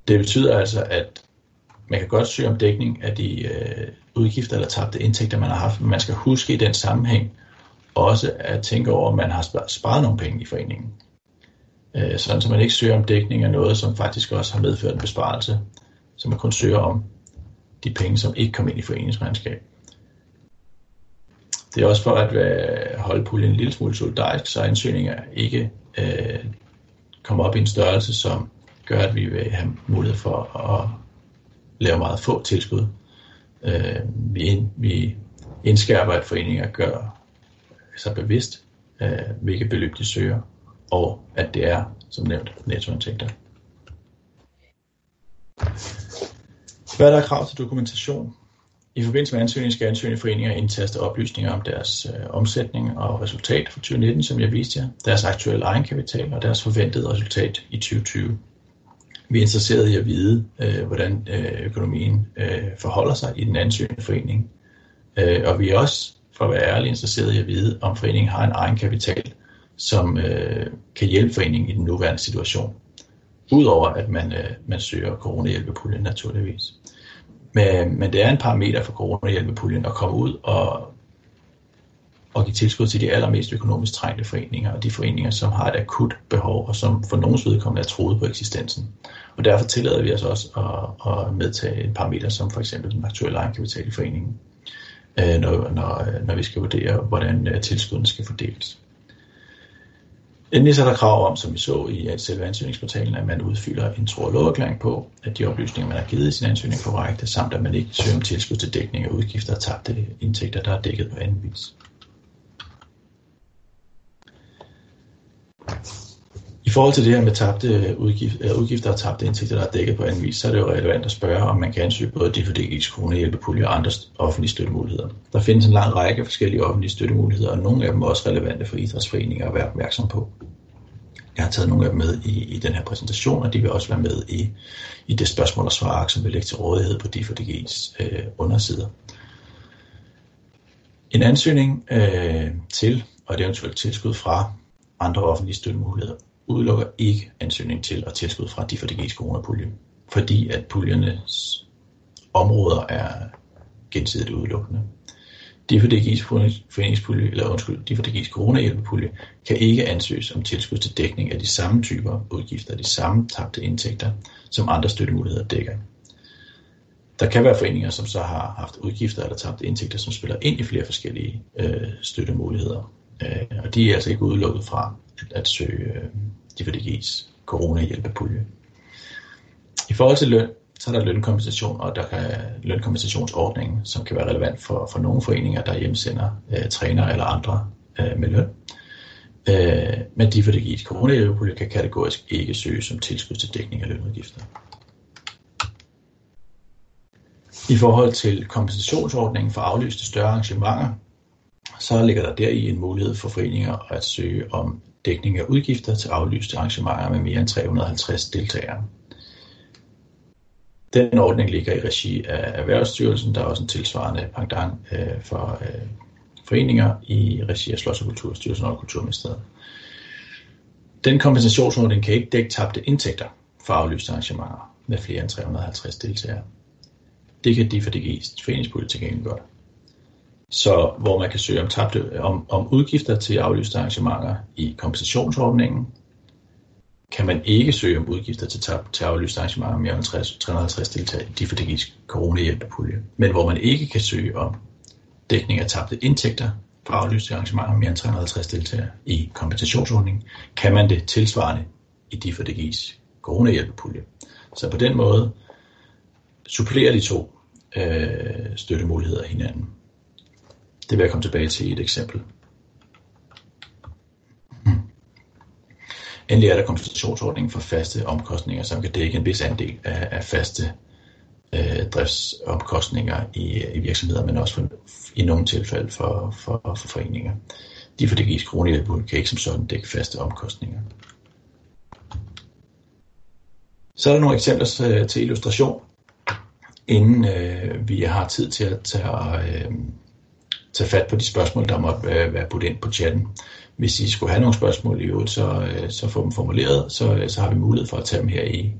Det betyder altså, at man kan godt søge om dækning af de øh, udgifter eller tabte indtægter, man har haft, men man skal huske i den sammenhæng også at tænke over, om man har sparet nogle penge i foreningen. Øh, sådan så man ikke søger om dækning af noget, som faktisk også har medført en besparelse, så man kun søger om de penge, som ikke kom ind i foreningsregnskab. Det er også for at øh, holde puljen en lille smule solidarisk, så ansøgninger ikke øh, kommer op i en størrelse, som gør, at vi vil have mulighed for at lave meget få tilskud. Øh, vi, ind, vi indskærper, at foreninger gør sig bevidst, øh, hvilke beløb de søger, og at det er, som nævnt, nettoindtægter. Hvad er der krav til dokumentation? I forbindelse med ansøgning skal ansøgende foreninger indtaste oplysninger om deres øh, omsætning og resultat for 2019, som jeg viste jer, deres aktuelle egenkapital og deres forventede resultat i 2020. Vi er interesseret i at vide, øh, hvordan øh, økonomien øh, forholder sig i den ansøgende forening. Øh, og vi er også, for at være ærlig, interesseret i at vide, om foreningen har en egenkapital, som øh, kan hjælpe foreningen i den nuværende situation. Udover at man, øh, man søger coronahjælpepuljen naturligvis. Men, men det er en parameter for coronahjælpepuljen at komme ud og, og give tilskud til de allermest økonomisk trængte foreninger, og de foreninger, som har et akut behov, og som for nogens vedkommende er troet på eksistensen. Og derfor tillader vi os også at, at medtage en parameter som for eksempel den aktuelle egenkapital i foreningen, øh, når, når, når vi skal vurdere, hvordan øh, tilskuddene tilskudden skal fordeles. Endelig så er der krav om, som vi så i selve ansøgningsportalen, at man udfylder en tro- og på, at de oplysninger, man har givet i sin ansøgning er korrekte, samt at man ikke søger om tilskud til dækning af udgifter og tabte indtægter, der er dækket på anden vis. I forhold til det her med tabte øh, udgifter, øh, udgifter og tabte indtægter, der er dækket på anden vis, så er det jo relevant at spørge, om man kan ansøge både DFDG's kronehjælpepulje og andre offentlige støttemuligheder. Der findes en lang række forskellige offentlige støttemuligheder, og nogle af dem er også relevante for idrætsforeninger at være opmærksom på. Jeg har taget nogle af dem med i, i den her præsentation, og de vil også være med i, i det spørgsmål og svar, som vil lægge til rådighed på DFDG's øh, undersider. En ansøgning øh, til og et eventuelt tilskud fra andre offentlige støttemuligheder udelukker ikke ansøgning til og tilskud fra de DFDG's coronapulje, fordi at puljernes områder er gensidigt udelukkende. DFDG's foreningspulje, eller undskyld, DFDG's coronahjælpepulje, kan ikke ansøges om tilskud til dækning af de samme typer udgifter, de samme tabte indtægter, som andre støttemuligheder dækker. Der kan være foreninger, som så har haft udgifter eller tabte indtægter, som spiller ind i flere forskellige øh, støttemuligheder. Øh, og de er altså ikke udelukket fra at søge øh, DFDG's coronahjælpepulje. I forhold til løn, så er der lønkompensation, og der kan lønkompensationsordningen, som kan være relevant for, for nogle foreninger, der hjemsender øh, træner eller andre øh, med løn. Øh, men DFDG's coronahjælpepulje kan kategorisk ikke søge som tilskud til dækning af lønudgifter. I forhold til kompensationsordningen for aflyste større arrangementer, så ligger der deri en mulighed for foreninger at søge om dækning af udgifter til aflyste arrangementer med mere end 350 deltagere. Den ordning ligger i regi af Erhvervsstyrelsen. Der er også en tilsvarende pendant øh, for øh, foreninger i regi af Slots- og Kulturstyrelsen og Kulturministeriet. Den kompensationsordning kan ikke dække tabte indtægter for aflyste arrangementer med flere end 350 deltagere. Det kan de for DG's foreningspolitik godt så hvor man kan søge om, tabte, om, om udgifter til aflyste arrangementer i kompensationsordningen, kan man ikke søge om udgifter til, tab, til aflyste arrangementer mere end 350 deltagere i DFDG's coronahjælpepulje, men hvor man ikke kan søge om dækning af tabte indtægter for aflyste arrangementer med mere end 350 deltagere i kompensationsordningen, kan man det tilsvarende i DIF og coronahjælpepulje. Så på den måde supplerer de to øh, støttemuligheder hinanden. Det vil jeg komme tilbage til i et eksempel. Hmm. Endelig er der kompensationsordningen for faste omkostninger, som kan dække en vis andel af, af faste øh, driftsomkostninger i, i virksomheder, men også for, i nogle tilfælde for, for, for foreninger. De for det gives kan ikke som sådan dække faste omkostninger. Så er der nogle eksempler øh, til illustration, inden øh, vi har tid til at tage, øh, tage fat på de spørgsmål, der måtte øh, være, være puttet ind på chatten. Hvis I skulle have nogle spørgsmål i øvrigt, så, øh, så få dem formuleret, så, øh, så har vi mulighed for at tage dem her i,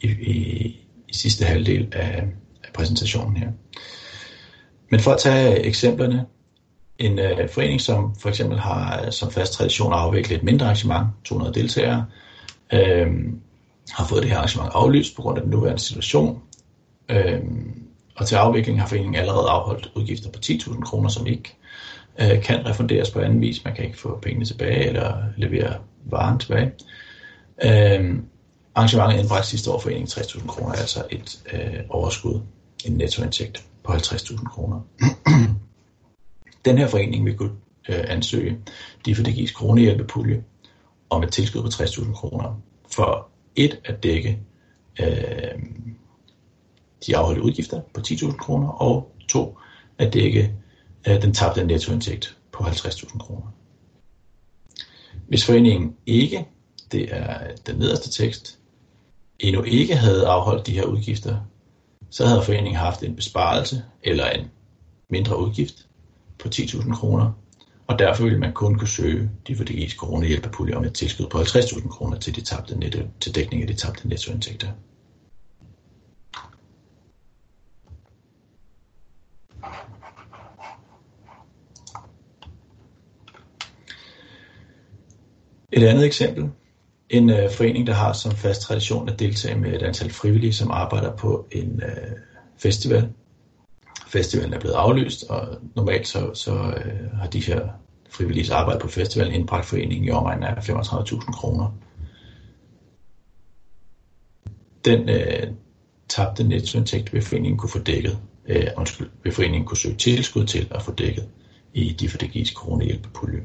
i, i, i sidste halvdel af, af præsentationen her. Men for at tage eksemplerne, en øh, forening, som for eksempel har som fast tradition afviklet et mindre arrangement, 200 deltagere, øh, har fået det her arrangement aflyst på grund af den nuværende situation. Øh, og til afvikling har foreningen allerede afholdt udgifter på 10.000 kroner, som ikke øh, kan refunderes på anden vis. Man kan ikke få pengene tilbage eller levere varen tilbage. Øh, arrangementet indbragte sidste år foreningen 60.000 kroner, altså et øh, overskud, en nettoindtægt på 50.000 kroner. Den her forening vil kunne øh, ansøge de for det gives kronehjælpepulje om et tilskud på 60.000 kroner for et at dække øh, de afholdte udgifter på 10.000 kroner, og to at dække øh, den tabte nettoindtægt på 50.000 kroner. Hvis foreningen ikke, det er den nederste tekst, endnu ikke havde afholdt de her udgifter, så havde foreningen haft en besparelse eller en mindre udgift på 10.000 kroner, og derfor ville man kun kunne søge de for coronahjælpepulje om et tilskud på 50.000 kroner til, de tabte netto, til dækning af de tabte nettoindtægter. Et andet eksempel. En øh, forening, der har som fast tradition at deltage med et antal frivillige, som arbejder på en øh, festival. Festivalen er blevet aflyst, og normalt så, så øh, har de her frivillige arbejde på festivalen indbragt foreningen i omegnen af 35.000 kroner. Den øh, tabte nettoindtægt vil foreningen kunne få dækket, øh, undskyld, vil foreningen kunne søge tilskud til at få dækket i de for det gives coronahjælpepulje.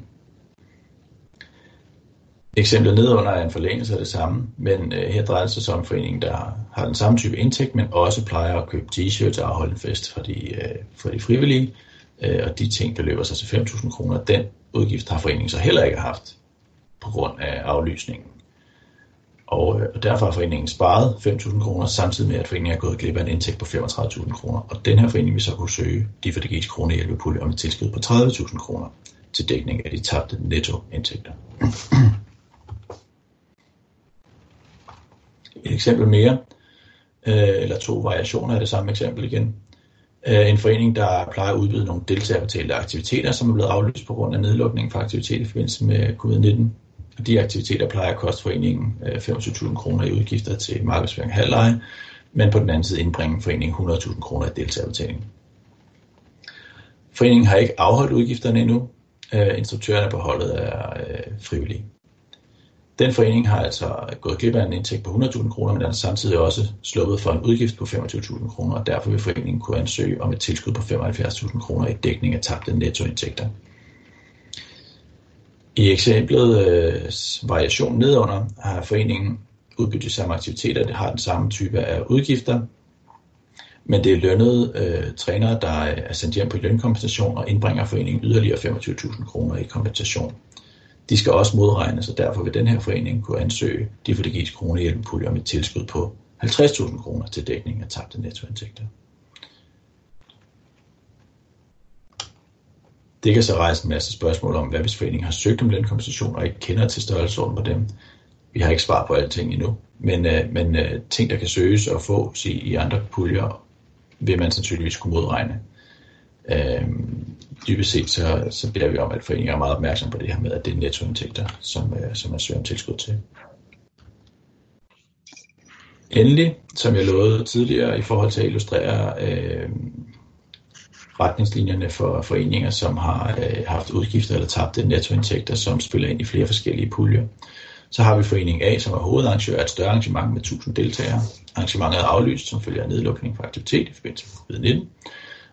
Eksemplet nedenunder er en forlængelse af det samme, men øh, her drejer det sig om foreningen, der har den samme type indtægt, men også plejer at købe t-shirts og afholde en fest for de, øh, for de frivillige, øh, og de ting beløber sig til 5.000 kroner. Den udgift har foreningen så heller ikke haft på grund af aflysningen. Og, øh, og derfor har foreningen sparet 5.000 kroner, samtidig med at foreningen er gået glip af en indtægt på 35.000 kroner. Og den her forening vil så kunne søge de for DG's kronehjælpepulje om et tilskud på 30.000 kroner til dækning af de tabte nettoindtægter. Eksempel mere, øh, eller to variationer af det samme eksempel igen. Øh, en forening, der plejer at udbyde nogle deltagerbetalte aktiviteter, som er blevet aflyst på grund af nedlukningen for aktivitet i forbindelse med covid-19. Og De aktiviteter plejer at koste foreningen øh, 25.000 kroner i udgifter til markedsføring halvleje, men på den anden side indbringe foreningen 100.000 kroner i deltagerbetaling. Foreningen har ikke afholdt udgifterne endnu. Øh, instruktørerne på holdet er øh, frivillige. Den forening har altså gået glip af en indtægt på 100.000 kroner, men den har samtidig også sluppet for en udgift på 25.000 kroner, og derfor vil foreningen kunne ansøge om et tilskud på 75.000 kroner i dækning af tabte nettoindtægter. I eksemplet øh, variation nedunder har foreningen udbyttet de samme aktiviteter, det har den samme type af udgifter, men det er lønnede øh, trænere, der er sendt hjem på lønkompensation og indbringer foreningen yderligere 25.000 kroner i kompensation. De skal også modregnes, og derfor vil den her forening kunne ansøge de for det gives kronehjælpepulje om et tilskud på 50.000 kroner til dækning af tabte nettoindtægter. Det kan så rejse en masse spørgsmål om, hvad hvis foreningen har søgt om den kompensation og ikke kender til størrelsesorden på dem. Vi har ikke svar på alting endnu, men, øh, men øh, ting, der kan søges og få i, i andre puljer, vil man sandsynligvis kunne modregne. Øh, dybest set så, så beder vi om, at foreningen er meget opmærksom på det her med, at det er nettoindtægter, som, øh, som man søger om tilskud til. Endelig, som jeg lovede tidligere i forhold til at illustrere øh, retningslinjerne for foreninger, som har øh, haft udgifter eller tabte nettoindtægter, som spiller ind i flere forskellige puljer. Så har vi forening A, som er hovedarrangør af et større arrangement med 1000 deltagere. Arrangementet er aflyst, som følger af nedlukning for aktivitet i forbindelse med covid-19.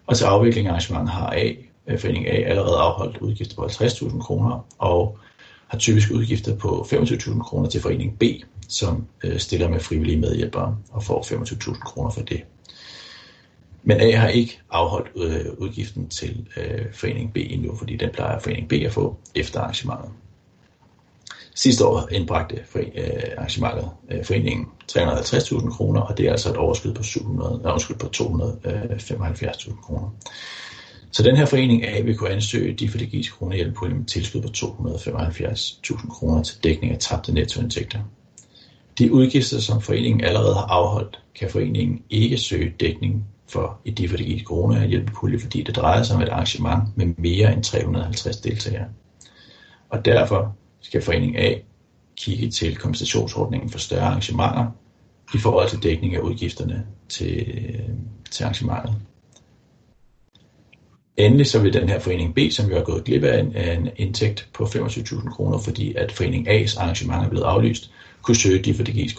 Og til afvikling af arrangementet har A, øh, forening A allerede afholdt udgifter på 50.000 kroner, og har typisk udgifter på 25.000 kroner til forening B, som øh, stiller med frivillige medhjælpere og får 25.000 kroner for det. Men A har ikke afholdt øh, udgiften til øh, forening B endnu, fordi den plejer forening B at få efter arrangementet. Sidste år indbragte arrangementet foreningen 350.000 kroner, og det er altså et overskud på, 700, undskyld, på 275.000 kroner. Så den her forening A vil kunne ansøge de for DG's gives hjælp på med tilskud på 275.000 kroner til dækning af tabte nettoindtægter. De udgifter, som foreningen allerede har afholdt, kan foreningen ikke søge dækning for i de for DG's gives fordi det drejer sig om et arrangement med mere end 350 deltagere. Og derfor skal forening A kigge til kompensationsordningen for større arrangementer i forhold til dækning af udgifterne til, øh, til arrangementet. Endelig så vil den her forening B, som jo er gået glip af en, en indtægt på 25.000 kroner, fordi at forening A's arrangement er blevet aflyst, kunne søge de for det gives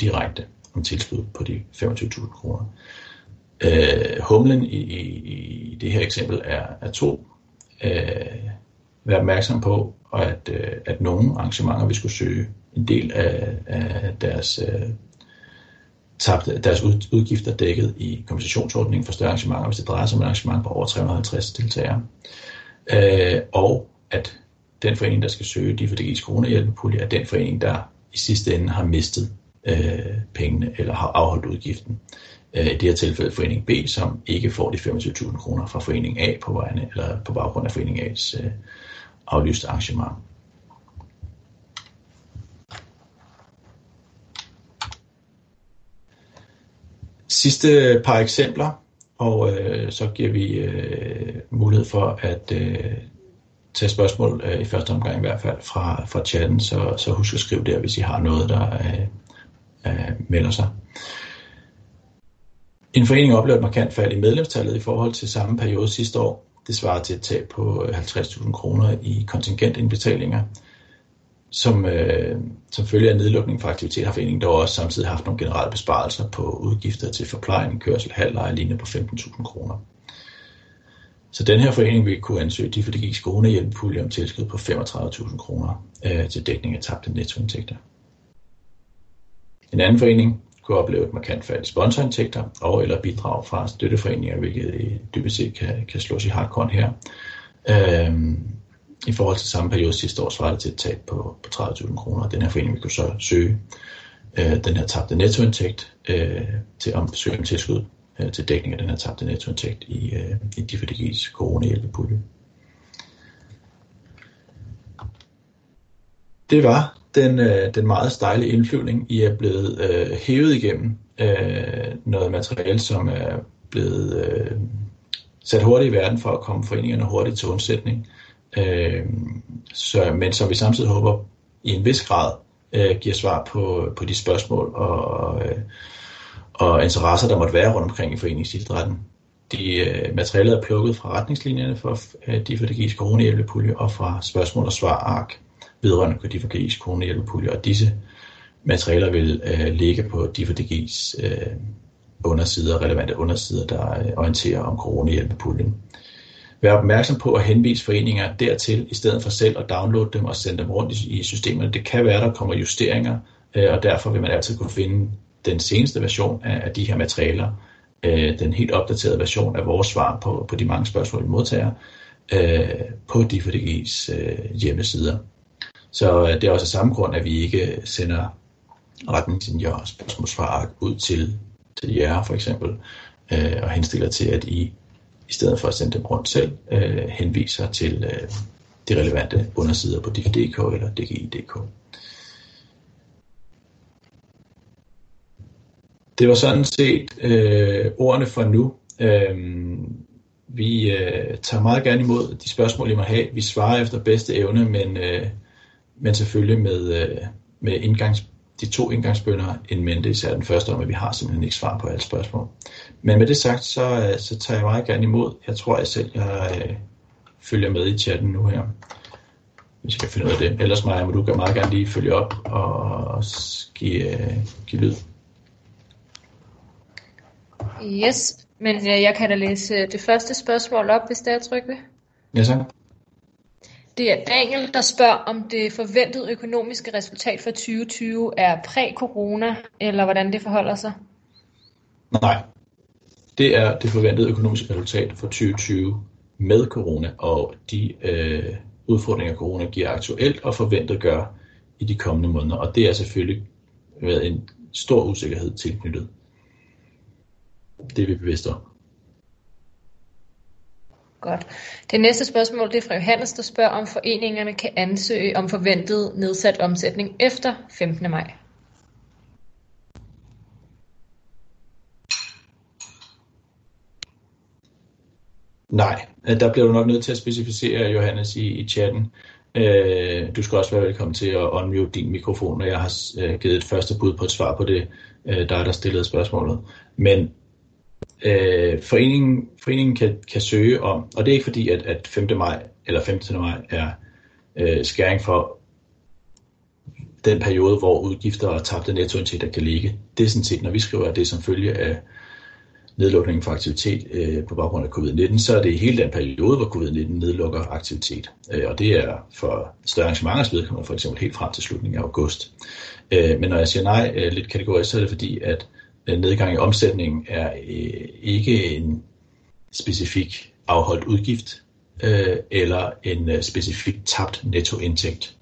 direkte om tilskud på de 25.000 kroner. Øh, humlen i, i, i det her eksempel er, er to. Øh, vær opmærksom på, at, øh, at nogle arrangementer vil skulle søge en del af, af deres, øh, tabte, deres udgifter dækket i kompensationsordningen for større arrangementer, hvis det drejer sig om et arrangement på over 350 deltagere. Øh, og at den forening, der skal søge de for DG's coronahjælpepulje, er den forening, der i sidste ende har mistet øh, pengene eller har afholdt udgiften. Øh, I det her tilfælde forening B, som ikke får de 25.000 kroner fra forening A på, vegne, eller på baggrund af forening A's øh, aflyste arrangement. Sidste par eksempler, og øh, så giver vi øh, mulighed for at øh, tage spørgsmål øh, i første omgang i hvert fald fra, fra chatten, så, så husk at skrive der, hvis I har noget, der øh, øh, melder sig. En forening oplever et markant fald i medlemstallet i forhold til samme periode sidste år. Det svarer til et tab på øh, 50.000 kroner i kontingentindbetalinger. Som, øh, som følge af nedlukning for aktivitet har foreningen dog også samtidig haft nogle generelle besparelser på udgifter til forplejning, kørsel, halvleje lignende på 15.000 kroner. Så den her forening vil kunne ansøge de for det gik hjælpepulje om tilskud på 35.000 kroner øh, til dækning af tabte nettoindtægter. En anden forening kunne opleve et markant fald i sponsorindtægter og eller bidrag fra støtteforeninger, hvilket øh, dybest set kan, kan slås i hardcore her. Øhm, i forhold til samme periode sidste år svarer det til et tab på, på 30.000 kroner. Den her forening vil kunne så søge øh, den her tabte nettoindtægt øh, til at søge om tilskud øh, til dækning af den her tabte nettoindtægt i, øh, i DFDG's coronahjælpepulje. Det var den, øh, den meget stejle indflyvning, I er blevet øh, hævet igennem øh, noget materiale, som er blevet øh, sat hurtigt i verden for at komme foreningerne hurtigt til undsætning, øh, Øh, så, men som vi samtidig håber i en vis grad øh, giver svar på, på de spørgsmål og, øh, og interesser, der måtte være rundt omkring i foreningsidrætten. De øh, materialet er plukket fra retningslinjerne for øh, de for det coronahjælpepulje og fra spørgsmål og svar ark vedrørende Kodifagis coronahjælpepulje, og disse materialer vil øh, ligge på DFDG's øh, undersider, relevante undersider, der øh, orienterer om coronahjælpepuljen. Vær opmærksom på at henvise foreninger dertil, i stedet for selv at downloade dem og sende dem rundt i, systemerne. Det kan være, der kommer justeringer, øh, og derfor vil man altid kunne finde den seneste version af, de her materialer, øh, den helt opdaterede version af vores svar på, på de mange spørgsmål, vi modtager, øh, på DFDG's hjemmesider. Så det er også af samme grund, at vi ikke sender retningslinjer og spørgsmålsvar ud til, til jer for eksempel, øh, og henstiller til, at I i stedet for at sende dem rundt selv, øh, henviser til øh, de relevante undersider på DFDK eller DGI.dk. Det var sådan set øh, ordene for nu. Øh, vi øh, tager meget gerne imod de spørgsmål, I må have. Vi svarer efter bedste evne, men, øh, men selvfølgelig med, øh, med indgangs, de to indgangsbønder en mente, især den første om, at vi har simpelthen ikke svar på alle spørgsmål. Men med det sagt, så, øh, så tager jeg meget gerne imod. Jeg tror jeg selv, jeg øh, følger med i chatten nu her, hvis jeg kan finde ud af det. Ellers Maja, må du meget gerne lige følge op og give, øh, give lyd. Yes, men øh, jeg kan da læse det første spørgsmål op, hvis det er tryk ved. Ja, så. Det er Daniel, der spørger, om det forventede økonomiske resultat for 2020 er præ-corona, eller hvordan det forholder sig? Nej, det er det forventede økonomiske resultat for 2020 med corona, og de øh, udfordringer, corona giver aktuelt og forventet gør i de kommende måneder. Og det er selvfølgelig været en stor usikkerhed tilknyttet. Det er vi bevidste om. Godt. Det næste spørgsmål det er fra Johannes, der spørger, om foreningerne kan ansøge om forventet nedsat omsætning efter 15. maj. Nej, øh, der bliver du nok nødt til at specificere, Johannes, i, i chatten. Øh, du skal også være velkommen til at unmute din mikrofon, når jeg har øh, givet et første bud på et svar på det, øh, der er der stillet spørgsmålet. Men øh, foreningen, foreningen kan, kan søge om, og det er ikke fordi, at, at 5. maj eller 15. maj er øh, skæring for den periode, hvor udgifter og tabte nettoindtægter kan ligge. Det er sådan set, når vi skriver, at det er som følge af nedlukningen for aktivitet øh, på baggrund af covid-19, så er det hele den periode, hvor covid-19 nedlukker aktivitet. Øh, og det er for større arrangementers vedkommende for eksempel helt frem til slutningen af august. Øh, men når jeg siger nej øh, lidt kategorisk, så er det fordi, at øh, nedgang i omsætningen er øh, ikke en specifik afholdt udgift øh, eller en øh, specifik tabt nettoindtægt.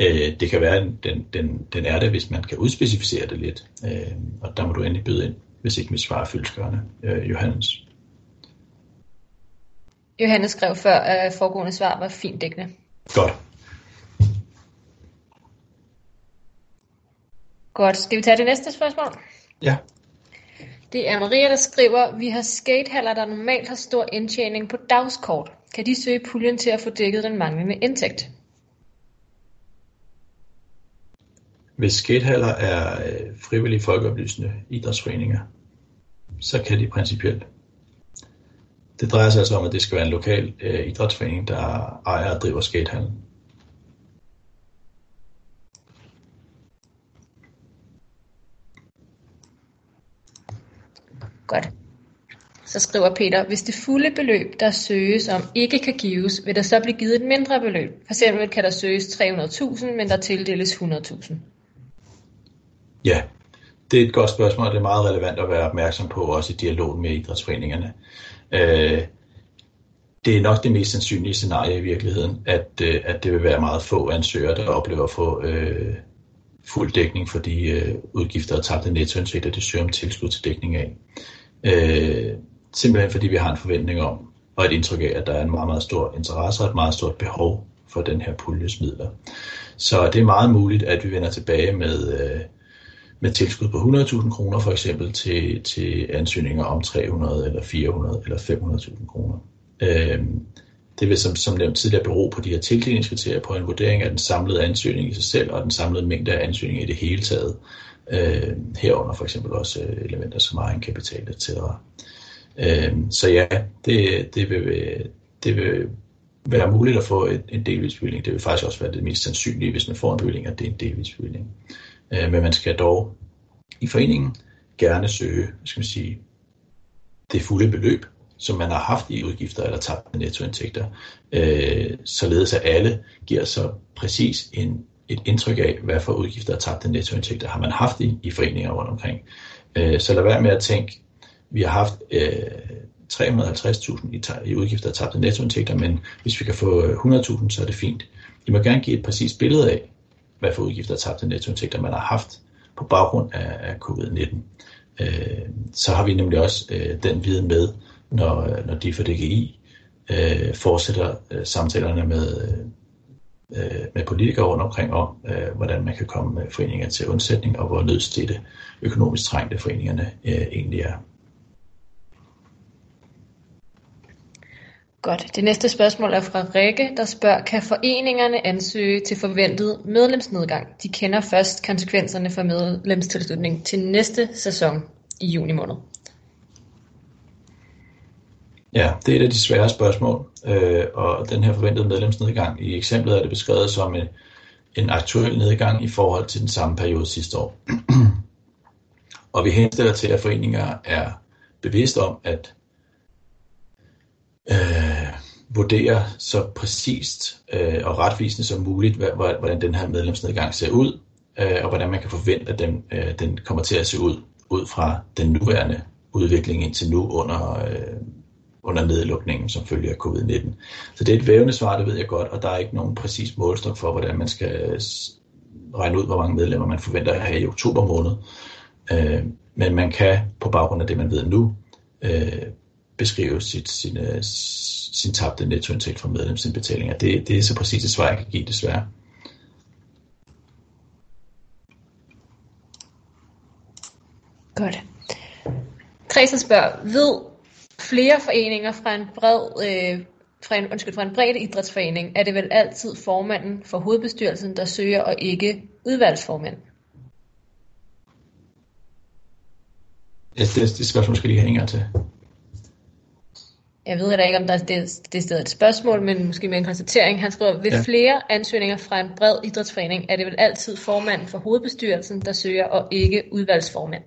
Øh, det kan være, at den, den, den er det, hvis man kan udspecificere det lidt, øh, og der må du endelig byde ind hvis ikke mit svar er fyldskørende. Øh, Johannes. Johannes skrev før, at foregående svar var fint dækkende. Godt. Godt. Skal vi tage det næste spørgsmål? Ja. Det er Maria, der skriver, vi har skatehaller, der normalt har stor indtjening på dagskort. Kan de søge puljen til at få dækket den manglende indtægt? Hvis skatehaller er øh, frivillige folkeoplysende idrætsforeninger, så kan de principielt. Det drejer sig altså om, at det skal være en lokal øh, idrætsforening, der ejer og driver skatehallen. Godt. Så skriver Peter, hvis det fulde beløb, der søges om, ikke kan gives, vil der så blive givet et mindre beløb. For eksempel kan der søges 300.000, men der tildeles 100.000. Ja, det er et godt spørgsmål, og det er meget relevant at være opmærksom på, også i dialog med idrætsforeningerne. Øh, det er nok det mest sandsynlige scenarie i virkeligheden, at, øh, at det vil være meget få ansøgere, der oplever at få øh, fuld dækning for de øh, udgifter og tabte nettoindtægter, de søger om tilskud til dækning af. Øh, simpelthen fordi vi har en forventning om, og et indtryk af, at der er en meget, meget stor interesse og et meget stort behov for den her puljes midler. Så det er meget muligt, at vi vender tilbage med, øh, med tilskud på 100.000 kroner for eksempel til, til ansøgninger om 300 eller 400 eller 500.000 kroner. Øhm, det vil som, som nævnt tidligere bero på de her tildelingskriterier på en vurdering af den samlede ansøgning i sig selv og den samlede mængde af ansøgninger i det hele taget. Øh, herunder for eksempel også øh, elementer som egenkapital etc. Øh, så ja, det, det, vil, det vil være muligt at få en, en delvis bevilling. Det vil faktisk også være det mest sandsynlige, hvis man får en bevilling, at det er en delvis bevilling. Øh, Øh, men man skal dog i foreningen gerne søge, skal man sige, det fulde beløb, som man har haft i udgifter eller tabt nettoindtægter, øh, således at alle giver så præcis en, et indtryk af, hvad for udgifter og tabte nettoindtægter har man haft i, i foreninger rundt omkring. Øh, så lad være med at tænke, vi har haft øh, 350.000 i, i udgifter og tabte nettoindtægter, men hvis vi kan få øh, 100.000, så er det fint. I må gerne give et præcist billede af, hvad for udgifter og tabte nettoindtægter man har haft på baggrund af, af covid-19. Øh, så har vi nemlig også øh, den viden med, når, når de for DGI øh, fortsætter øh, samtalerne med, øh, øh, med politikere rundt omkring om, øh, hvordan man kan komme foreningerne foreninger til undsætning, og hvor nødstedte økonomisk trængte foreningerne øh, egentlig er. Godt. Det næste spørgsmål er fra Rikke, der spørger, kan foreningerne ansøge til forventet medlemsnedgang? De kender først konsekvenserne for medlemstilslutning til næste sæson i juni måned. Ja, det er et af de svære spørgsmål, øh, og den her forventede medlemsnedgang i eksemplet er det beskrevet som en, en aktuel nedgang i forhold til den samme periode sidste år. og vi henstiller til, at foreninger er bevidste om, at øh, vurdere så præcist øh, og retvisende som muligt, hvordan den her medlemsnedgang ser ud, øh, og hvordan man kan forvente, at den, øh, den kommer til at se ud, ud fra den nuværende udvikling indtil nu under, øh, under nedlukningen, som følge af covid-19. Så det er et vævende svar, det ved jeg godt, og der er ikke nogen præcis målstok for, hvordan man skal regne ud, hvor mange medlemmer man forventer at have i oktober måned. Øh, men man kan på baggrund af det, man ved nu, øh, beskrive sit, sin, sin tabte nettoindtægt fra medlemsindbetalinger. Det, det er så præcis et svar, jeg kan give, desværre. Godt. Therese spørger, ved flere foreninger fra en bred øh, fra en, undskyld, fra en bred idrætsforening, er det vel altid formanden for hovedbestyrelsen, der søger, og ikke udvalgsformand? Ja, det, det spørgsmål skal lige have en til. Jeg ved da ikke, om der er det, det stedet et spørgsmål, men måske med en konstatering. Han skriver, ved ja. flere ansøgninger fra en bred idrætsforening, er det vel altid formanden for hovedbestyrelsen, der søger, og ikke udvalgsformand?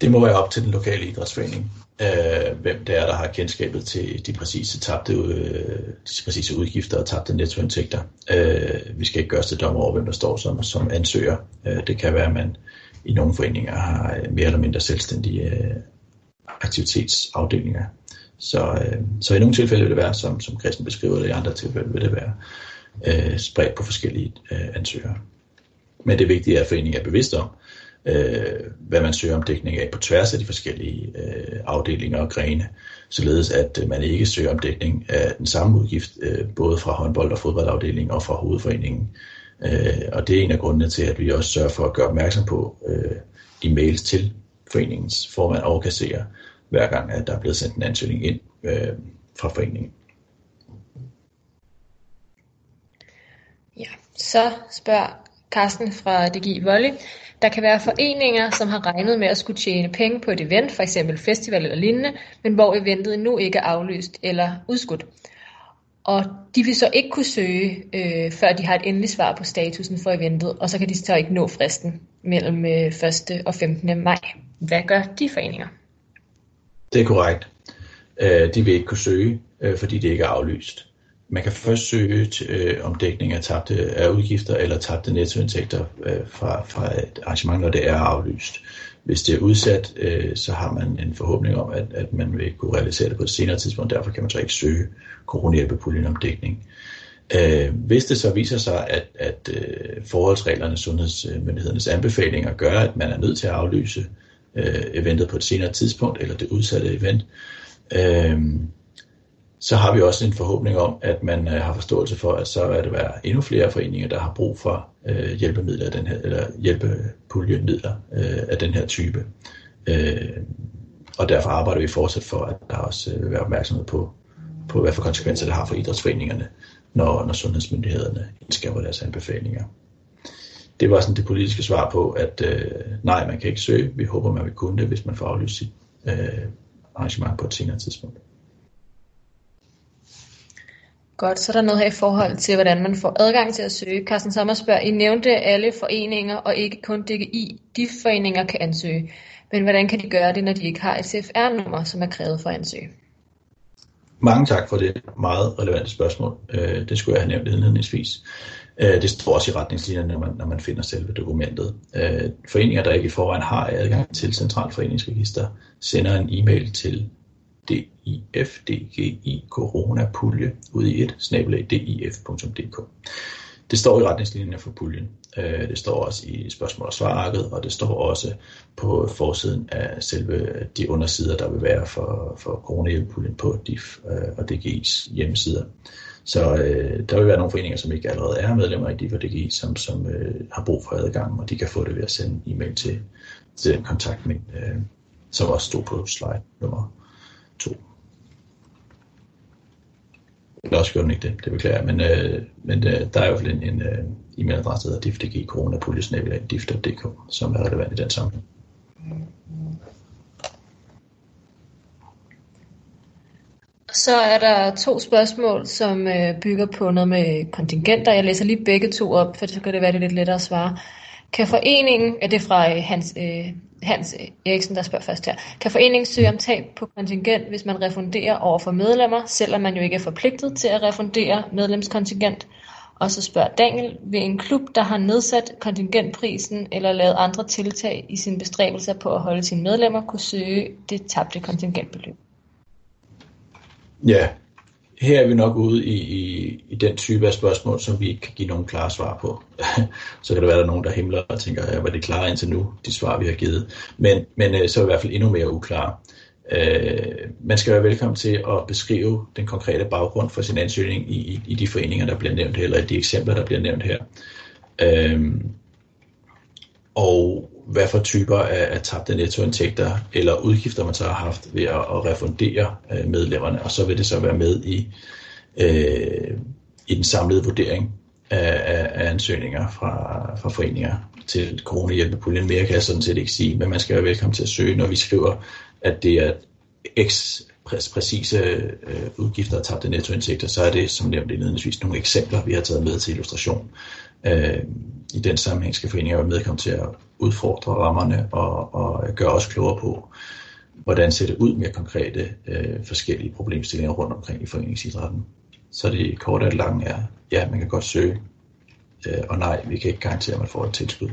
Det må være op til den lokale idrætsforening, øh, hvem det er, der har kendskabet til de præcise, tabte, øh, de præcise udgifter og tabte nettoindtægter. Øh, vi skal ikke gøre os til dommer over, hvem der står som, som ansøger. Øh, det kan være, at man i nogle foreninger har mere eller mindre selvstændige øh, aktivitetsafdelinger. Så, øh, så i nogle tilfælde vil det være, som, som Christian beskriver det, i andre tilfælde vil det være øh, spredt på forskellige øh, ansøgere. Men det vigtige er at foreningen er bevidst om, øh, hvad man søger om dækning af på tværs af de forskellige øh, afdelinger og grene, således at øh, man ikke søger om dækning af den samme udgift, øh, både fra håndbold- og fodboldafdelingen og fra hovedforeningen. Øh, og det er en af grundene til, at vi også sørger for at gøre opmærksom på øh, i mails til foreningens formand og kasserer, hver gang at der er blevet sendt en ansøgning ind øh, fra foreningen. Ja, så spørger Carsten fra DG Volley. Der kan være foreninger, som har regnet med at skulle tjene penge på et event, for eksempel festival eller lignende, men hvor eventet endnu ikke er aflyst eller udskudt. Og de vil så ikke kunne søge, øh, før de har et endeligt svar på statusen for eventet, og så kan de så ikke nå fristen mellem øh, 1. og 15. maj. Hvad gør de foreninger? Det er korrekt. Øh, de vil ikke kunne søge, øh, fordi det ikke er aflyst. Man kan først søge øh, om dækning af, tabte, af udgifter eller tabte nettoindtægter øh, fra, fra et arrangement, når det er aflyst. Hvis det er udsat, øh, så har man en forhåbning om, at, at man vil kunne realisere det på et senere tidspunkt. Derfor kan man så ikke søge coronahjælpepuljen om dækning. Øh, hvis det så viser sig, at, at øh, forholdsreglerne, sundhedsmyndighedernes anbefalinger gør, at man er nødt til at aflyse øh, Øh, eventet på et senere tidspunkt, eller det udsatte event, øh, så har vi også en forhåbning om, at man øh, har forståelse for, at så er det være endnu flere foreninger, der har brug for øh, hjælpemidler af den her, eller hjælpepuljemidler øh, af den her type. Øh, og derfor arbejder vi fortsat for, at der også øh, vil være opmærksomhed på, på, hvad for konsekvenser det har for idrætsforeningerne, når, når sundhedsmyndighederne indskaber deres anbefalinger. Det var sådan det politiske svar på, at øh, nej, man kan ikke søge. Vi håber, man vil kunne det, hvis man får aflyst sit øh, arrangement på et senere tidspunkt. Godt, så er der noget her i forhold til, hvordan man får adgang til at søge. Carsten Sommer spørger, I nævnte alle foreninger, og ikke kun DGI. De foreninger kan ansøge. Men hvordan kan de gøre det, når de ikke har et CFR-nummer, som er krævet for at ansøge? Mange tak for det meget relevante spørgsmål. Øh, det skulle jeg have nævnt indledningsvis. Øh, det står også i retningslinjerne, når man, når man finder selve dokumentet. Øh, foreninger, der ikke i forvejen har adgang til Centralforeningsregister, sender en e-mail til difdgi coronapulje ud i et, snabelag dif.dk. Det står i retningslinjerne for puljen. Øh, det står også i spørgsmål- og svararket, og det står også på forsiden af selve de undersider, der vil være for, for coronahjælppuljen på DIF øh, og DGI's hjemmesider. Så øh, der vil være nogle foreninger, som ikke allerede er medlemmer i DIF som, som øh, har brug for adgang, og de kan få det ved at sende e-mail til, til den kontakt, øh, som også stod på slide nummer 2. Eller også gjorde den ikke det, det beklager jeg. Men, øh, men øh, der er i hvert fald en, en øh, e-mailadresse, der hedder diftg coronapuljesnabelag.dif.dk, som er relevant i den sammenhæng. Mm. Så er der to spørgsmål, som øh, bygger på noget med kontingenter. Jeg læser lige begge to op, for så kan det være det lidt lettere at svare. Kan foreningen, ja, det er fra øh, Hans, øh, Hans øh, Eriksen, der spørger først her, kan foreningen søge om tab på kontingent, hvis man refunderer over for medlemmer, selvom man jo ikke er forpligtet til at refundere medlemskontingent? Og så spørger Daniel, vil en klub, der har nedsat kontingentprisen eller lavet andre tiltag i sine bestræbelser på at holde sine medlemmer, kunne søge det tabte kontingentbeløb? Ja, her er vi nok ude i, i, i den type af spørgsmål, som vi ikke kan give nogen klare svar på. så kan det være, at der er nogen, der himler og tænker, ja, var det klare indtil nu, de svar, vi har givet. Men, men øh, så er det i hvert fald endnu mere uklare. Øh, man skal være velkommen til at beskrive den konkrete baggrund for sin ansøgning i, i, i de foreninger, der bliver nævnt her, eller i de eksempler, der bliver nævnt her. Øh, og hvad for typer af, af tabte nettoindtægter eller udgifter, man så har haft ved at, at refundere øh, medlemmerne, og så vil det så være med i, øh, i den samlede vurdering af, af, af ansøgninger fra, fra foreninger til coronahjælpepuljen. Mere kan jeg sådan set ikke sige, men man skal være velkommen til at søge, når vi skriver, at det er x præcise øh, udgifter og tabte nettoindtægter, så er det som nævnt indledningsvis nogle eksempler, vi har taget med til illustration. Øh, I den sammenhæng skal foreninger være medkommet til at udfordre rammerne og, og gøre os klogere på, hvordan ser det ud mere konkrete øh, forskellige problemstillinger rundt omkring i foreningsidrætten. Så det korte og lange er, ja, man kan godt søge, øh, og nej, vi kan ikke garantere, at man får et tilskud.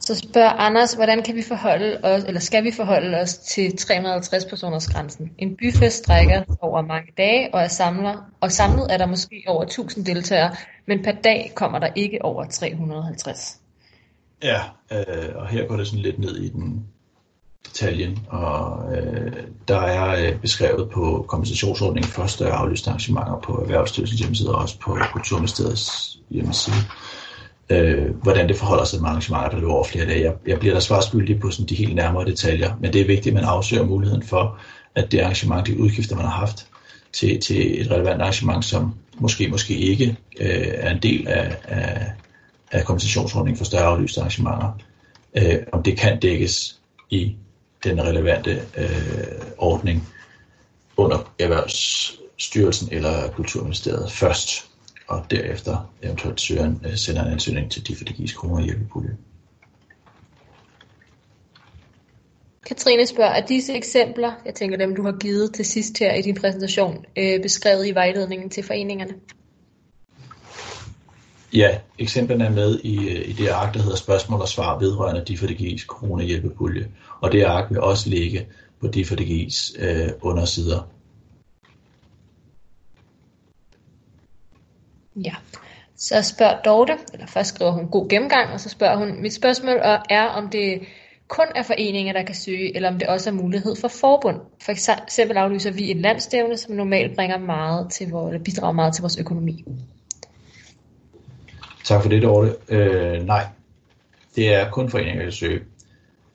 Så spørger Anders, hvordan kan vi forholde os, eller skal vi forholde os til 350 personers grænsen? En byfest strækker over mange dage og er samler, og samlet er der måske over 1000 deltagere, men per dag kommer der ikke over 350. Ja, øh, og her går det sådan lidt ned i den detaljen, og øh, der er øh, beskrevet på kompensationsordningen for større aflyste arrangementer på Erhvervsstyrelsens hjemmeside og også på Kulturministeriets hjemmeside øh, øh, hvordan det forholder sig med arrangementer, der løber over flere dage. Jeg, jeg bliver da svarskyldig på sådan de helt nærmere detaljer, men det er vigtigt, at man afsøger muligheden for, at det arrangement, de udgifter, man har haft til, til et relevant arrangement, som måske, måske ikke øh, er en del af, af, af kompensationsordningen for større aflyste arrangementer, øh, om det kan dækkes i den relevante øh, ordning under Erhvervsstyrelsen eller Kulturministeriet først og derefter eventuelt søger en, øh, sender en ansøgning til de, for det gives kroner i hjælpepulje. Katrine spørger, er disse eksempler, jeg tænker dem du har givet til sidst her i din præsentation, øh, beskrevet i vejledningen til foreningerne? Ja, eksemplerne er med i, øh, i det ark, der hedder spørgsmål og svar vedrørende de for det gives corona hjælpepulje. Og det ark vil også ligge på gives øh, undersider Ja, så spørger Dorte, eller først skriver hun god gennemgang, og så spørger hun, mit spørgsmål er, om det kun er foreninger, der kan søge, eller om det også er mulighed for forbund. For eksempel aflyser vi et landstævne, som normalt bringer meget til vores, eller bidrager meget til vores økonomi. Tak for det, Dorte. Øh, nej, det er kun foreninger, der kan søge.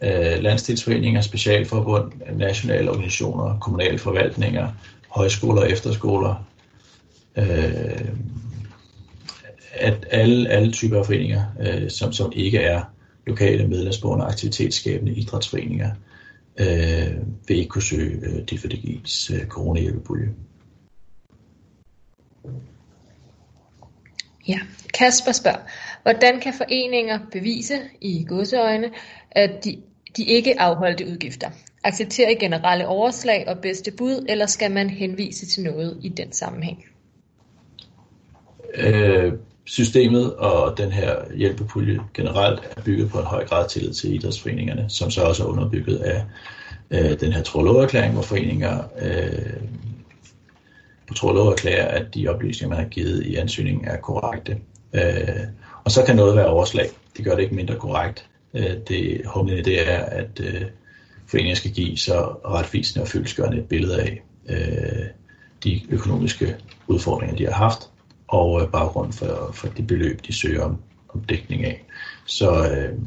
Øh, landstilsforeninger, specialforbund, nationale organisationer, kommunale forvaltninger, højskoler, efterskoler, øh, at alle, alle typer af foreninger, øh, som, som ikke er lokale medlemsborgerne aktivitetsskabende idrætsforeninger, øh, vil ikke kunne søge øh, DFDG's øh, coronahjælpepulje. Ja, Kasper spørger, hvordan kan foreninger bevise i godseøjne, at de, de ikke afholdte udgifter? Accepterer I generelle overslag og bedste bud, eller skal man henvise til noget i den sammenhæng? Øh, systemet og den her hjælpepulje generelt er bygget på en høj grad tillid til idrætsforeningerne, som så også er underbygget af øh, den her trolloverklæring, hvor foreninger øh, på trollover erklærer, at de oplysninger, man har givet i ansøgningen, er korrekte. Øh, og så kan noget være overslag. Det gør det ikke mindre korrekt. Øh, det humlen det er, at øh, foreninger skal give så retvisende og fyldesgørende et billede af øh, de økonomiske udfordringer, de har haft, og øh, baggrunden for, for de beløb, de søger om, om dækning af. Så, øh,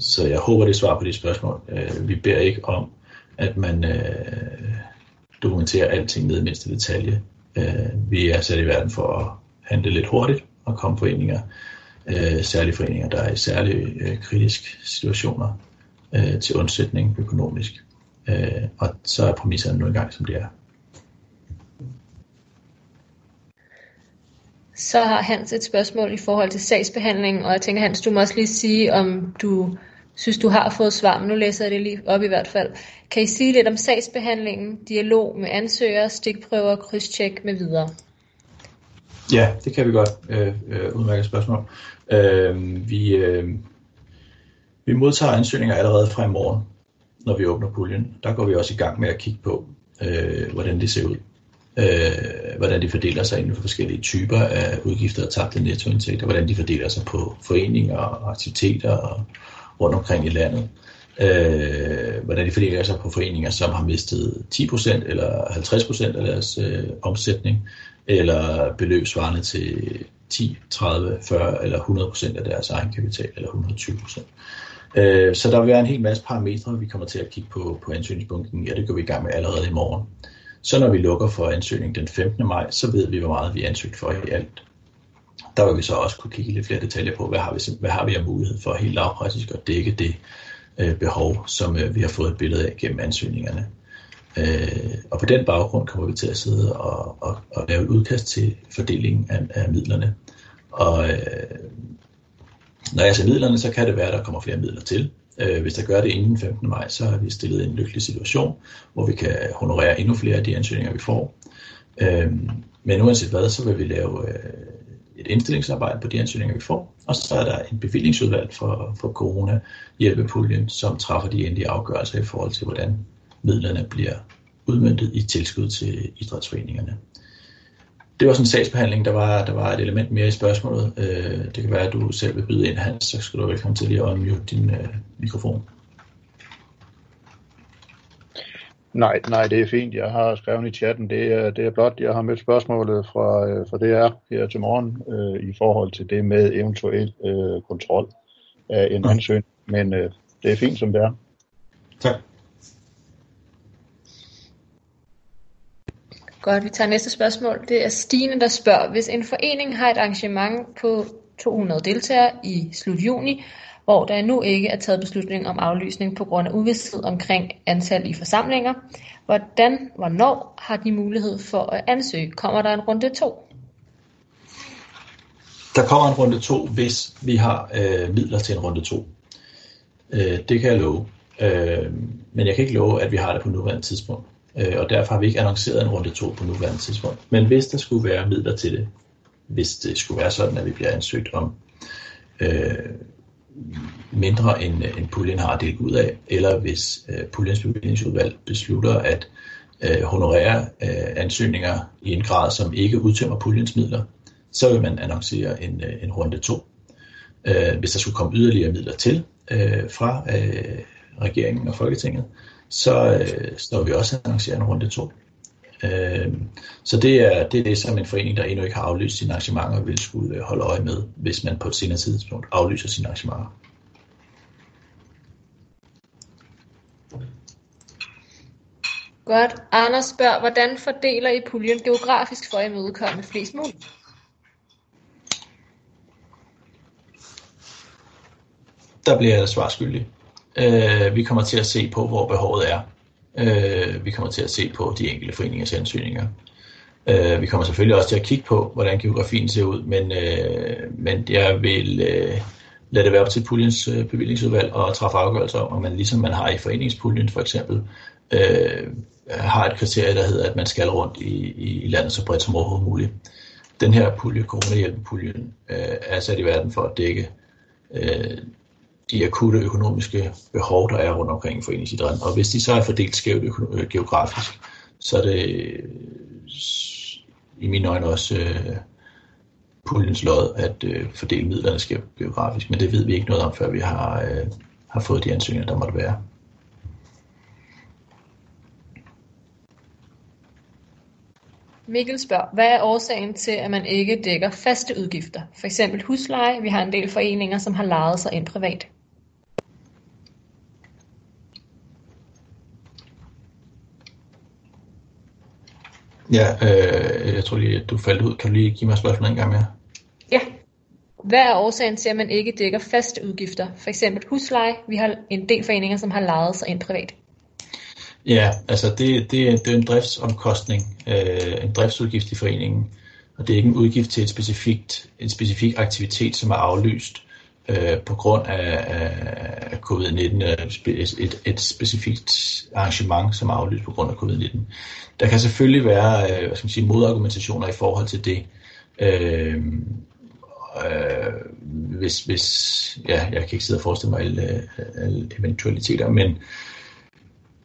så jeg håber, det svarer på de spørgsmål. Øh, vi beder ikke om, at man, øh, dokumenterer alting ned i mindste detalje. Øh, vi er sat i verden for at handle lidt hurtigt og komme foreninger, øh, særlige foreninger, der er i særlige øh, kritiske situationer øh, til undsætning økonomisk. Øh, og så er præmisserne nu engang, som det er. Så har Hans et spørgsmål i forhold til sagsbehandling, og jeg tænker, Hans, du må også lige sige, om du synes, du har fået svar, men nu læser jeg det lige op i hvert fald. Kan I sige lidt om sagsbehandlingen, dialog med ansøgere, stikprøver, krydstjek med videre? Ja, det kan vi godt. Øh, øh, udmærket spørgsmål. Øh, vi, øh, vi modtager ansøgninger allerede fra i morgen, når vi åbner puljen. Der går vi også i gang med at kigge på, øh, hvordan det ser ud. Øh, hvordan de fordeler sig inden for forskellige typer af udgifter og tabte nettoindtægter, hvordan de fordeler sig på foreninger og aktiviteter og rundt omkring i landet. Øh, hvordan de fordeler sig på foreninger, som har mistet 10% eller 50% af deres øh, omsætning, eller beløb svarende til 10, 30, 40 eller 100% af deres egenkapital, eller 120%. Øh, så der vil være en hel masse parametre, vi kommer til at kigge på på ansøgningsbunken. Ja, det går vi i gang med allerede i morgen. Så når vi lukker for ansøgning den 15. maj, så ved vi, hvor meget vi er ansøgt for i alt. Der vil vi så også kunne kigge lidt flere detaljer på, hvad har vi, hvad har vi af mulighed for helt lavpraktisk at dække det øh, behov, som øh, vi har fået et billede af gennem ansøgningerne. Øh, og på den baggrund kommer vi til at sidde og, og, og lave et udkast til fordelingen af, af midlerne. Og øh, når jeg ser midlerne, så kan det være, at der kommer flere midler til. Øh, hvis der gør det inden 15. maj, så er vi stillet i en lykkelig situation, hvor vi kan honorere endnu flere af de ansøgninger, vi får. Øh, men uanset hvad, så vil vi lave øh, et indstillingsarbejde på de ansøgninger, vi får. Og så er der en bevillingsudvalg for, for corona-hjælpepuljen, som træffer de endelige afgørelser i forhold til, hvordan midlerne bliver udmyndtet i tilskud til idrætsforeningerne. Det var sådan en sagsbehandling, der var, der var et element mere i spørgsmålet. Øh, det kan være, at du selv vil byde ind, Hans, så skal du velkommen til lige at unmute din øh, mikrofon. Nej, nej, det er fint. Jeg har skrevet i chatten. Det er, det er blot, jeg har mødt spørgsmålet fra, øh, fra DR her til morgen øh, i forhold til det med eventuel øh, kontrol af en ansøgning. Men øh, det er fint, som det er. Tak. Godt, vi tager næste spørgsmål. Det er Stine, der spørger, hvis en forening har et arrangement på 200 deltagere i slut juni, hvor der endnu ikke er taget beslutning om aflysning på grund af uvidsthed omkring antal i forsamlinger, hvordan, hvornår har de mulighed for at ansøge? Kommer der en runde 2? Der kommer en runde 2, hvis vi har øh, midler til en runde 2. Øh, det kan jeg love. Øh, men jeg kan ikke love, at vi har det på nuværende tidspunkt øh, og derfor har vi ikke annonceret en runde 2 på nuværende tidspunkt. Men hvis der skulle være midler til det, hvis det skulle være sådan, at vi bliver ansøgt om øh, mindre end, øh, end puljen har delt ud af, eller hvis øh, puljens bevillingsudvalg beslutter at øh, honorere øh, ansøgninger i en grad, som ikke udtømmer puljens midler, så vil man annoncere en, øh, en runde 2. Øh, hvis der skulle komme yderligere midler til øh, fra øh, regeringen og Folketinget, så øh, står vi også arrangerer en runde 2. Øh, så det er, det er det, som en forening, der endnu ikke har aflyst sine arrangementer, vil skulle øh, holde øje med, hvis man på et senere tidspunkt aflyser sine arrangementer. Godt. Anders spørger, hvordan fordeler I puljen geografisk for at imødekomme flest muligt? Der bliver jeg svar skyldig. Øh, vi kommer til at se på, hvor behovet er. Øh, vi kommer til at se på de enkelte foreningers ansøgninger. Øh, vi kommer selvfølgelig også til at kigge på, hvordan geografien ser ud, men, øh, men jeg vil øh, lade det være op til puljens øh, bevillingsudvalg og træffe afgørelser om, om man ligesom man har i foreningspuljen for eksempel, øh, har et kriterie, der hedder, at man skal rundt i, i landet så bredt som overhovedet muligt. Den her pulje, coronahjælpepuljen, øh, er sat i verden for at dække øh, de akutte økonomiske behov, der er rundt omkring foreningsidrætten. Og hvis de så er fordelt skævt øh, geografisk, så er det øh, i mine øjne også øh, puljens lod at øh, fordele midlerne skævt geografisk. Men det ved vi ikke noget om, før vi har, øh, har fået de ansøgninger, der måtte være. Mikkel spørger, hvad er årsagen til, at man ikke dækker faste udgifter? For eksempel husleje. Vi har en del foreninger, som har lejet sig ind privat. Ja, øh, jeg tror lige, at du faldt ud. Kan du lige give mig spørgsmålet en gang mere? Ja. Hvad er årsagen til, at man ikke dækker faste udgifter? For eksempel husleje. Vi har en del foreninger, som har lejet sig ind privat. Ja, altså det, det, det er en driftsomkostning, øh, en driftsudgift i foreningen, og det er ikke en udgift til et specifikt, en specifik aktivitet, som er aflyst øh, på grund af, af covid-19, øh, et, et, specifikt arrangement, som er aflyst på grund af covid-19. Der kan selvfølgelig være øh, hvad skal man sige, modargumentationer i forhold til det. Øh, øh, hvis, hvis, ja, jeg kan ikke sidde og forestille mig alle, øh, alle eventualiteter, men,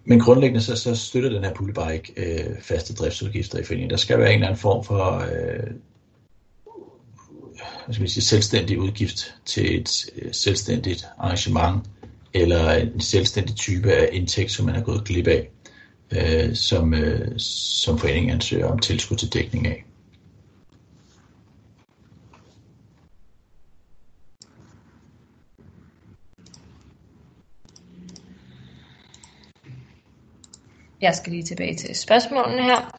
men grundlæggende så, så støtter den her pulje bare ikke øh, faste driftsudgifter i foreningen. Der skal være en eller anden form for øh, hvad skal vi sige, selvstændig udgift til et øh, selvstændigt arrangement, eller en selvstændig type af indtægt, som man er gået glip af, øh, som, øh, som foreningen ansøger om tilskud til dækning af. Jeg skal lige tilbage til spørgsmålene her.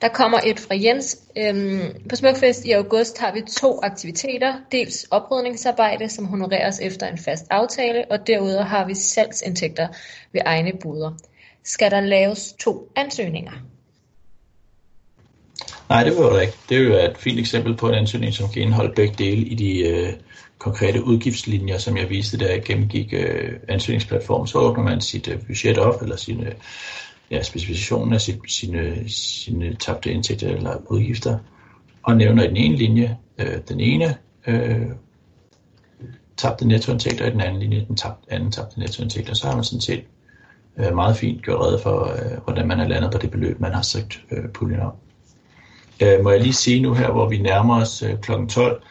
Der kommer et fra Jens. Øhm, på Smukfest i august har vi to aktiviteter. Dels oprydningsarbejde, som honoreres efter en fast aftale, og derudover har vi salgsindtægter ved egne boder. Skal der laves to ansøgninger? Nej, det behøver der ikke. Det er jo et fint eksempel på en ansøgning, som kan indeholde begge dele i de øh, konkrete udgiftslinjer, som jeg viste, da jeg gennemgik øh, ansøgningsplatformen. Så åbner man sit øh, budget op, eller sine øh, ja, specifikationen af sit, sine, sine tabte indtægter eller udgifter, og nævner i den ene linje øh, den ene øh, tabte nettoindtægter, og i den anden linje den tabte, anden tabte nettoindtægter. Så har man sådan set øh, meget fint gjort redde for, øh, hvordan man er landet på det beløb, man har søgt øh, puljen om. Øh, må jeg lige sige nu her, hvor vi nærmer os øh, kl. 12,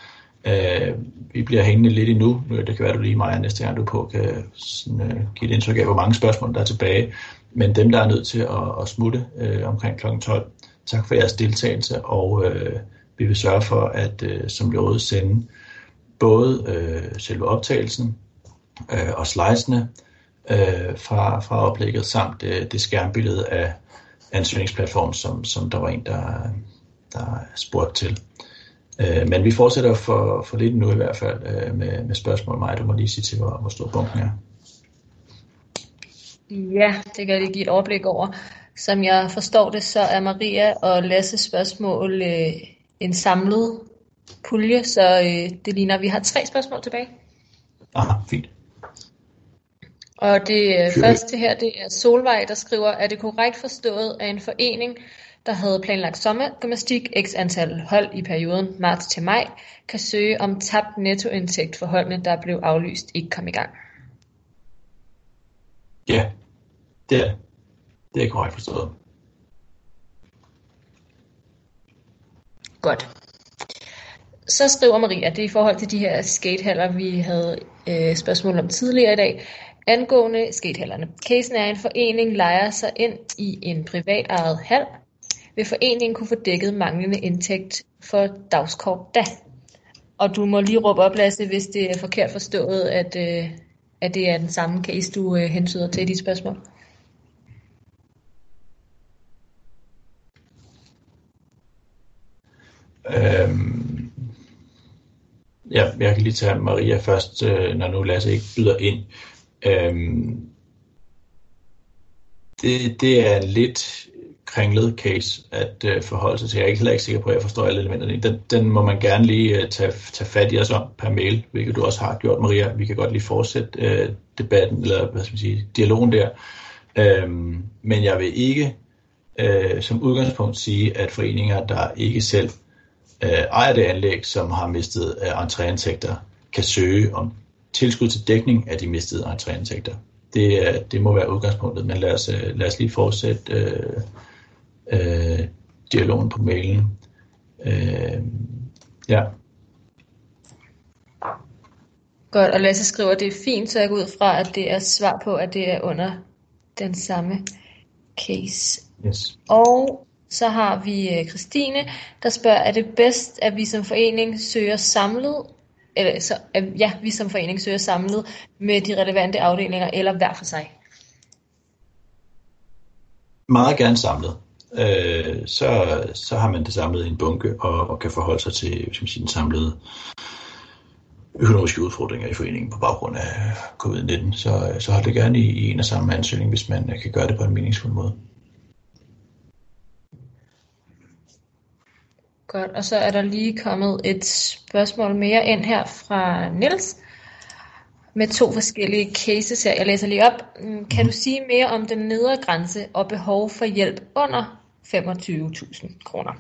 øh, vi bliver hængende lidt endnu. Det kan være, du lige mig næste gang du er på kan sådan, øh, give et indtryk af, hvor mange spørgsmål der er tilbage. Men dem, der er nødt til at, at smutte øh, omkring kl. 12, tak for jeres deltagelse, og øh, vi vil sørge for at, øh, som lovet, sende både øh, selve optagelsen øh, og slidesene øh, fra, fra oplægget, samt øh, det skærmbillede af ansøgningsplatformen, som, som der var en, der, der spurgte til. Øh, men vi fortsætter for, for lidt nu i hvert fald øh, med, med spørgsmål. Mig, du må lige sige til, hvor, hvor stor bunken er. Ja, det kan jeg lige give et overblik over. Som jeg forstår det, så er Maria og Lasse spørgsmål øh, en samlet pulje, så øh, det ligner, at vi har tre spørgsmål tilbage. Aha, fint. Og det øh, første her, det er Solvej, der skriver, er det korrekt forstået, at en forening, der havde planlagt sommergymnastik x antal hold i perioden marts til maj, kan søge om tabt nettoindtægt for holdene, der blev aflyst, ikke kom i gang? Ja, det er det. er korrekt forstået. Godt. Så skriver Maria, det er i forhold til de her skatehaller, vi havde øh, spørgsmål om tidligere i dag. Angående skatehallerne. Casen er, at en forening lejer sig ind i en privat ejet hal. Vil foreningen kunne få dækket manglende indtægt for dagskort da? Og du må lige råbe op, Lasse, hvis det er forkert forstået, at, øh, at det er den samme case, du øh, hensyder til i dit spørgsmål. Øhm, ja, jeg kan lige tage Maria først, øh, når nu Lasse ikke byder ind. Øhm, det, det er lidt kringlet case at øh, forholde sig til. Jeg er ikke heller ikke sikker på, at jeg forstår alle elementerne. Den, den må man gerne lige øh, tage, tage fat i os om per mail, hvilket du også har gjort, Maria. Vi kan godt lige fortsætte øh, debatten, eller hvad skal man sige, dialogen der. Øhm, men jeg vil ikke øh, som udgangspunkt sige, at foreninger, der ikke selv øh, ejer det anlæg, som har mistet øh, entréindtægter, kan søge om tilskud til dækning af de mistede entréindtægter. Det, det må være udgangspunktet, men lad os, øh, lad os lige fortsætte øh, øh, dialogen på mailen. Øh, ja. Godt, og Lasse skriver, at det er fint, så jeg går ud fra, at det er svar på, at det er under den samme case. Yes. Og så har vi øh, Christine, der spørger, er det bedst, at vi som forening søger samlet, eller så, ja, vi som forening søger samlet med de relevante afdelinger, eller hver for sig? Meget gerne samlet øh, så, så har man det samlet i en bunke og, og kan forholde sig til skal man sige, den samlede økonomiske udfordringer i foreningen på baggrund af covid-19. Så, så hold det gerne i, i en og samme ansøgning, hvis man øh, kan gøre det på en meningsfuld måde. Godt, og så er der lige kommet et spørgsmål mere ind her fra Niels med to forskellige cases her. Jeg læser lige op. Mm, kan du sige mere om den nedre grænse og behov for hjælp under 25.000 kroner?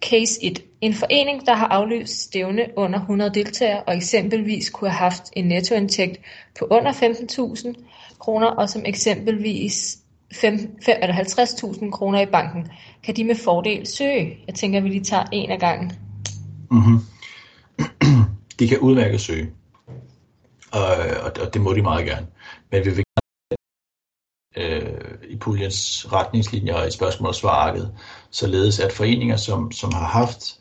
Case 1. En forening, der har afløst stævne under 100 deltagere og eksempelvis kunne have haft en nettoindtægt på under 15.000 kroner og som eksempelvis 50.000 kroner i banken, kan de med fordel søge. Jeg tænker, vi lige tager en af gangen. Mm-hmm. De kan udmærket søge, og, og det må de meget gerne. Men vi vil øh, i puljens retningslinjer og i spørgsmål- og svararket, således at foreninger, som, som har haft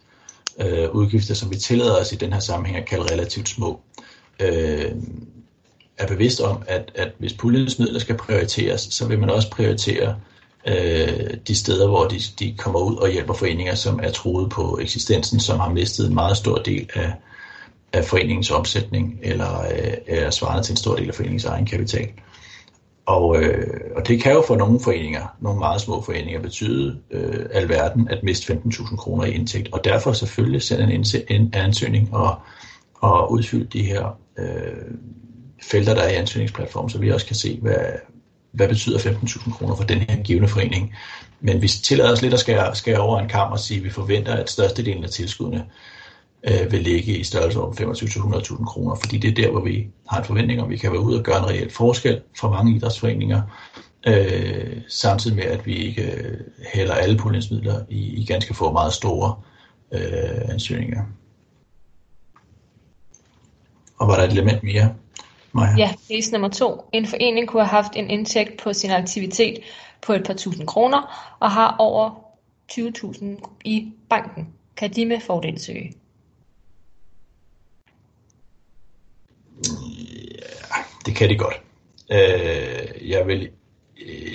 øh, udgifter, som vi tillader os i den her sammenhæng at kalde relativt små, øh, er bevidst om, at, at hvis puljens midler skal prioriteres, så vil man også prioritere øh, de steder, hvor de, de kommer ud og hjælper foreninger, som er troet på eksistensen, som har mistet en meget stor del af, af foreningens omsætning, eller øh, er svarende til en stor del af foreningens egen kapital. Og, øh, og det kan jo for nogle foreninger, nogle meget små foreninger, betyde øh, alverden at miste 15.000 kroner i indtægt. Og derfor selvfølgelig sende en, en ansøgning og, og udfylde de her øh, felter, der er i ansøgningsplatformen, så vi også kan se, hvad, hvad betyder 15.000 kroner for den her givende forening. Men vi tillader os lidt at skære, skære over en kamp og sige, at vi forventer, at størstedelen af tilskuddene øh, vil ligge i størrelse om 25-100.000 kroner, fordi det er der, hvor vi har en forventning om, vi kan være ude og gøre en reel forskel for mange idrætsforeninger, øh, samtidig med, at vi ikke øh, hælder alle puljensmidler i, i ganske få meget store øh, ansøgninger. Og var der et element mere? Maja. Ja, case nummer to. En forening kunne have haft en indtægt på sin aktivitet på et par tusind kroner og har over 20.000 i banken. Kan de med fordel søge? Ja, det kan de godt. Øh, jeg, vil,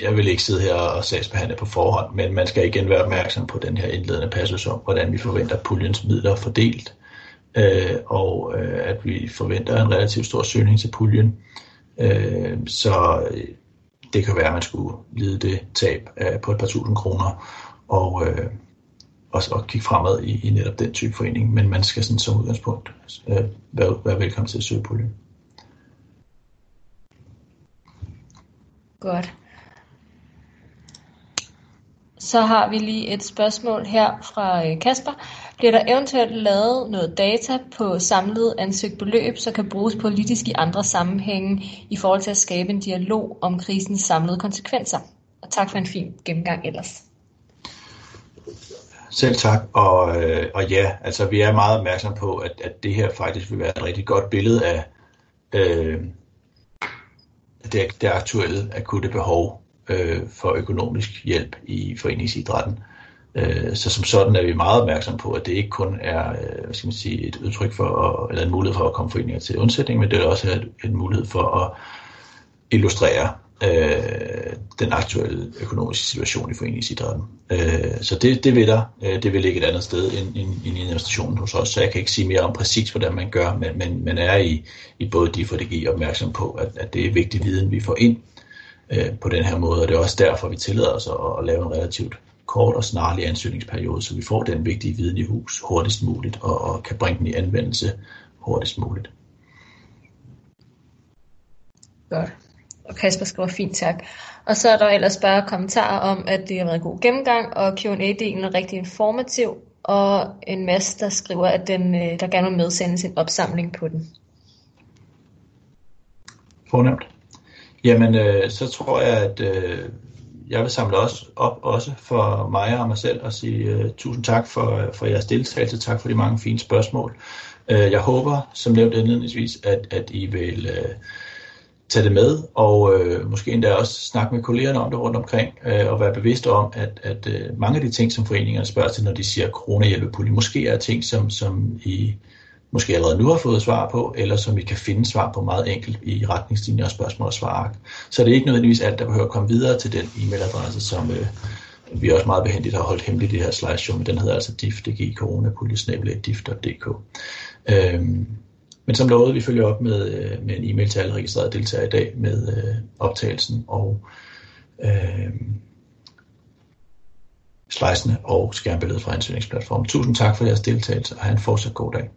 jeg vil ikke sidde her og sagsbehandle på forhånd, men man skal igen være opmærksom på den her indledende passus om, hvordan vi forventer puljens midler fordelt øh, og øh, at vi forventer en relativt stor søgning til puljen. Øh, så øh, det kan være, at man skulle lide det tab af, på et par tusind kroner, og, øh, og, og kigge fremad i, i netop den type forening, men man skal sådan som udgangspunkt øh, være, være velkommen til at søge puljen. Godt. Så har vi lige et spørgsmål her fra øh, Kasper. Bliver der eventuelt lavet noget data på samlet ansøgt beløb, så kan bruges politisk i andre sammenhænge i forhold til at skabe en dialog om krisens samlede konsekvenser? Og tak for en fin gennemgang ellers. Selv tak, og, øh, og ja, altså vi er meget opmærksom på, at, at det her faktisk vil være et rigtig godt billede af øh, dække det aktuelle akutte behov øh, for økonomisk hjælp i foreningsidrætten. Øh, så som sådan er vi meget opmærksom på, at det ikke kun er øh, hvad skal man sige, et udtryk for, eller en mulighed for at komme foreninger til undsætning, men det er også en mulighed for at illustrere øh, den aktuelle økonomiske situation i foreningsidrætten. Øh, så det, det vil der. Øh, det vil ligge et andet sted end, end, end i administrationen hos os, så jeg kan ikke sige mere om præcis, hvordan man gør, men, men man er i, i både DIF og DG opmærksom på, at, at det er vigtig viden, vi får ind øh, på den her måde, og det er også derfor, vi tillader os at, at lave en relativt kort og snarlig ansøgningsperiode, så vi får den vigtige viden i hus hurtigst muligt og, og kan bringe den i anvendelse hurtigst muligt. Godt. Og Kasper skriver fint tak. Og så er der ellers bare kommentarer om, at det har været en god gennemgang, og Q&A-delen er rigtig informativ, og en masse, der skriver, at den, øh, der gerne vil medsendes en opsamling på den. Fornemt. Jamen, øh, så tror jeg, at øh, jeg vil samle os op også for mig og mig selv og sige øh, tusind tak for, øh, for jeres deltagelse. Tak for de mange fine spørgsmål. Øh, jeg håber, som nævnt indledningsvis, at, at I vil Øh, tage det med og øh, måske endda også snakke med kollegerne om det rundt omkring øh, og være bevidst om, at, at øh, mange af de ting, som foreningerne spørger til, når de siger coronahjælpepulje, måske er ting, som, som I måske allerede nu har fået svar på, eller som vi kan finde svar på meget enkelt i retningslinjer og spørgsmål og svar. Så det er ikke nødvendigvis alt, der behøver at komme videre til den e-mailadresse, som, øh, vi også meget behendigt har holdt hemmeligt det her slideshow, men den hedder altså DIF.dg, coronapuljesnabelag.dif.dk. Øhm, men som lovet, vi følger op med, øh, med en e-mail til alle registrerede deltagere i dag med øh, optagelsen og øh, slidesene og skærmbilledet fra ansøgningsplatformen. Tusind tak for jeres deltagelse, og have en fortsat god dag.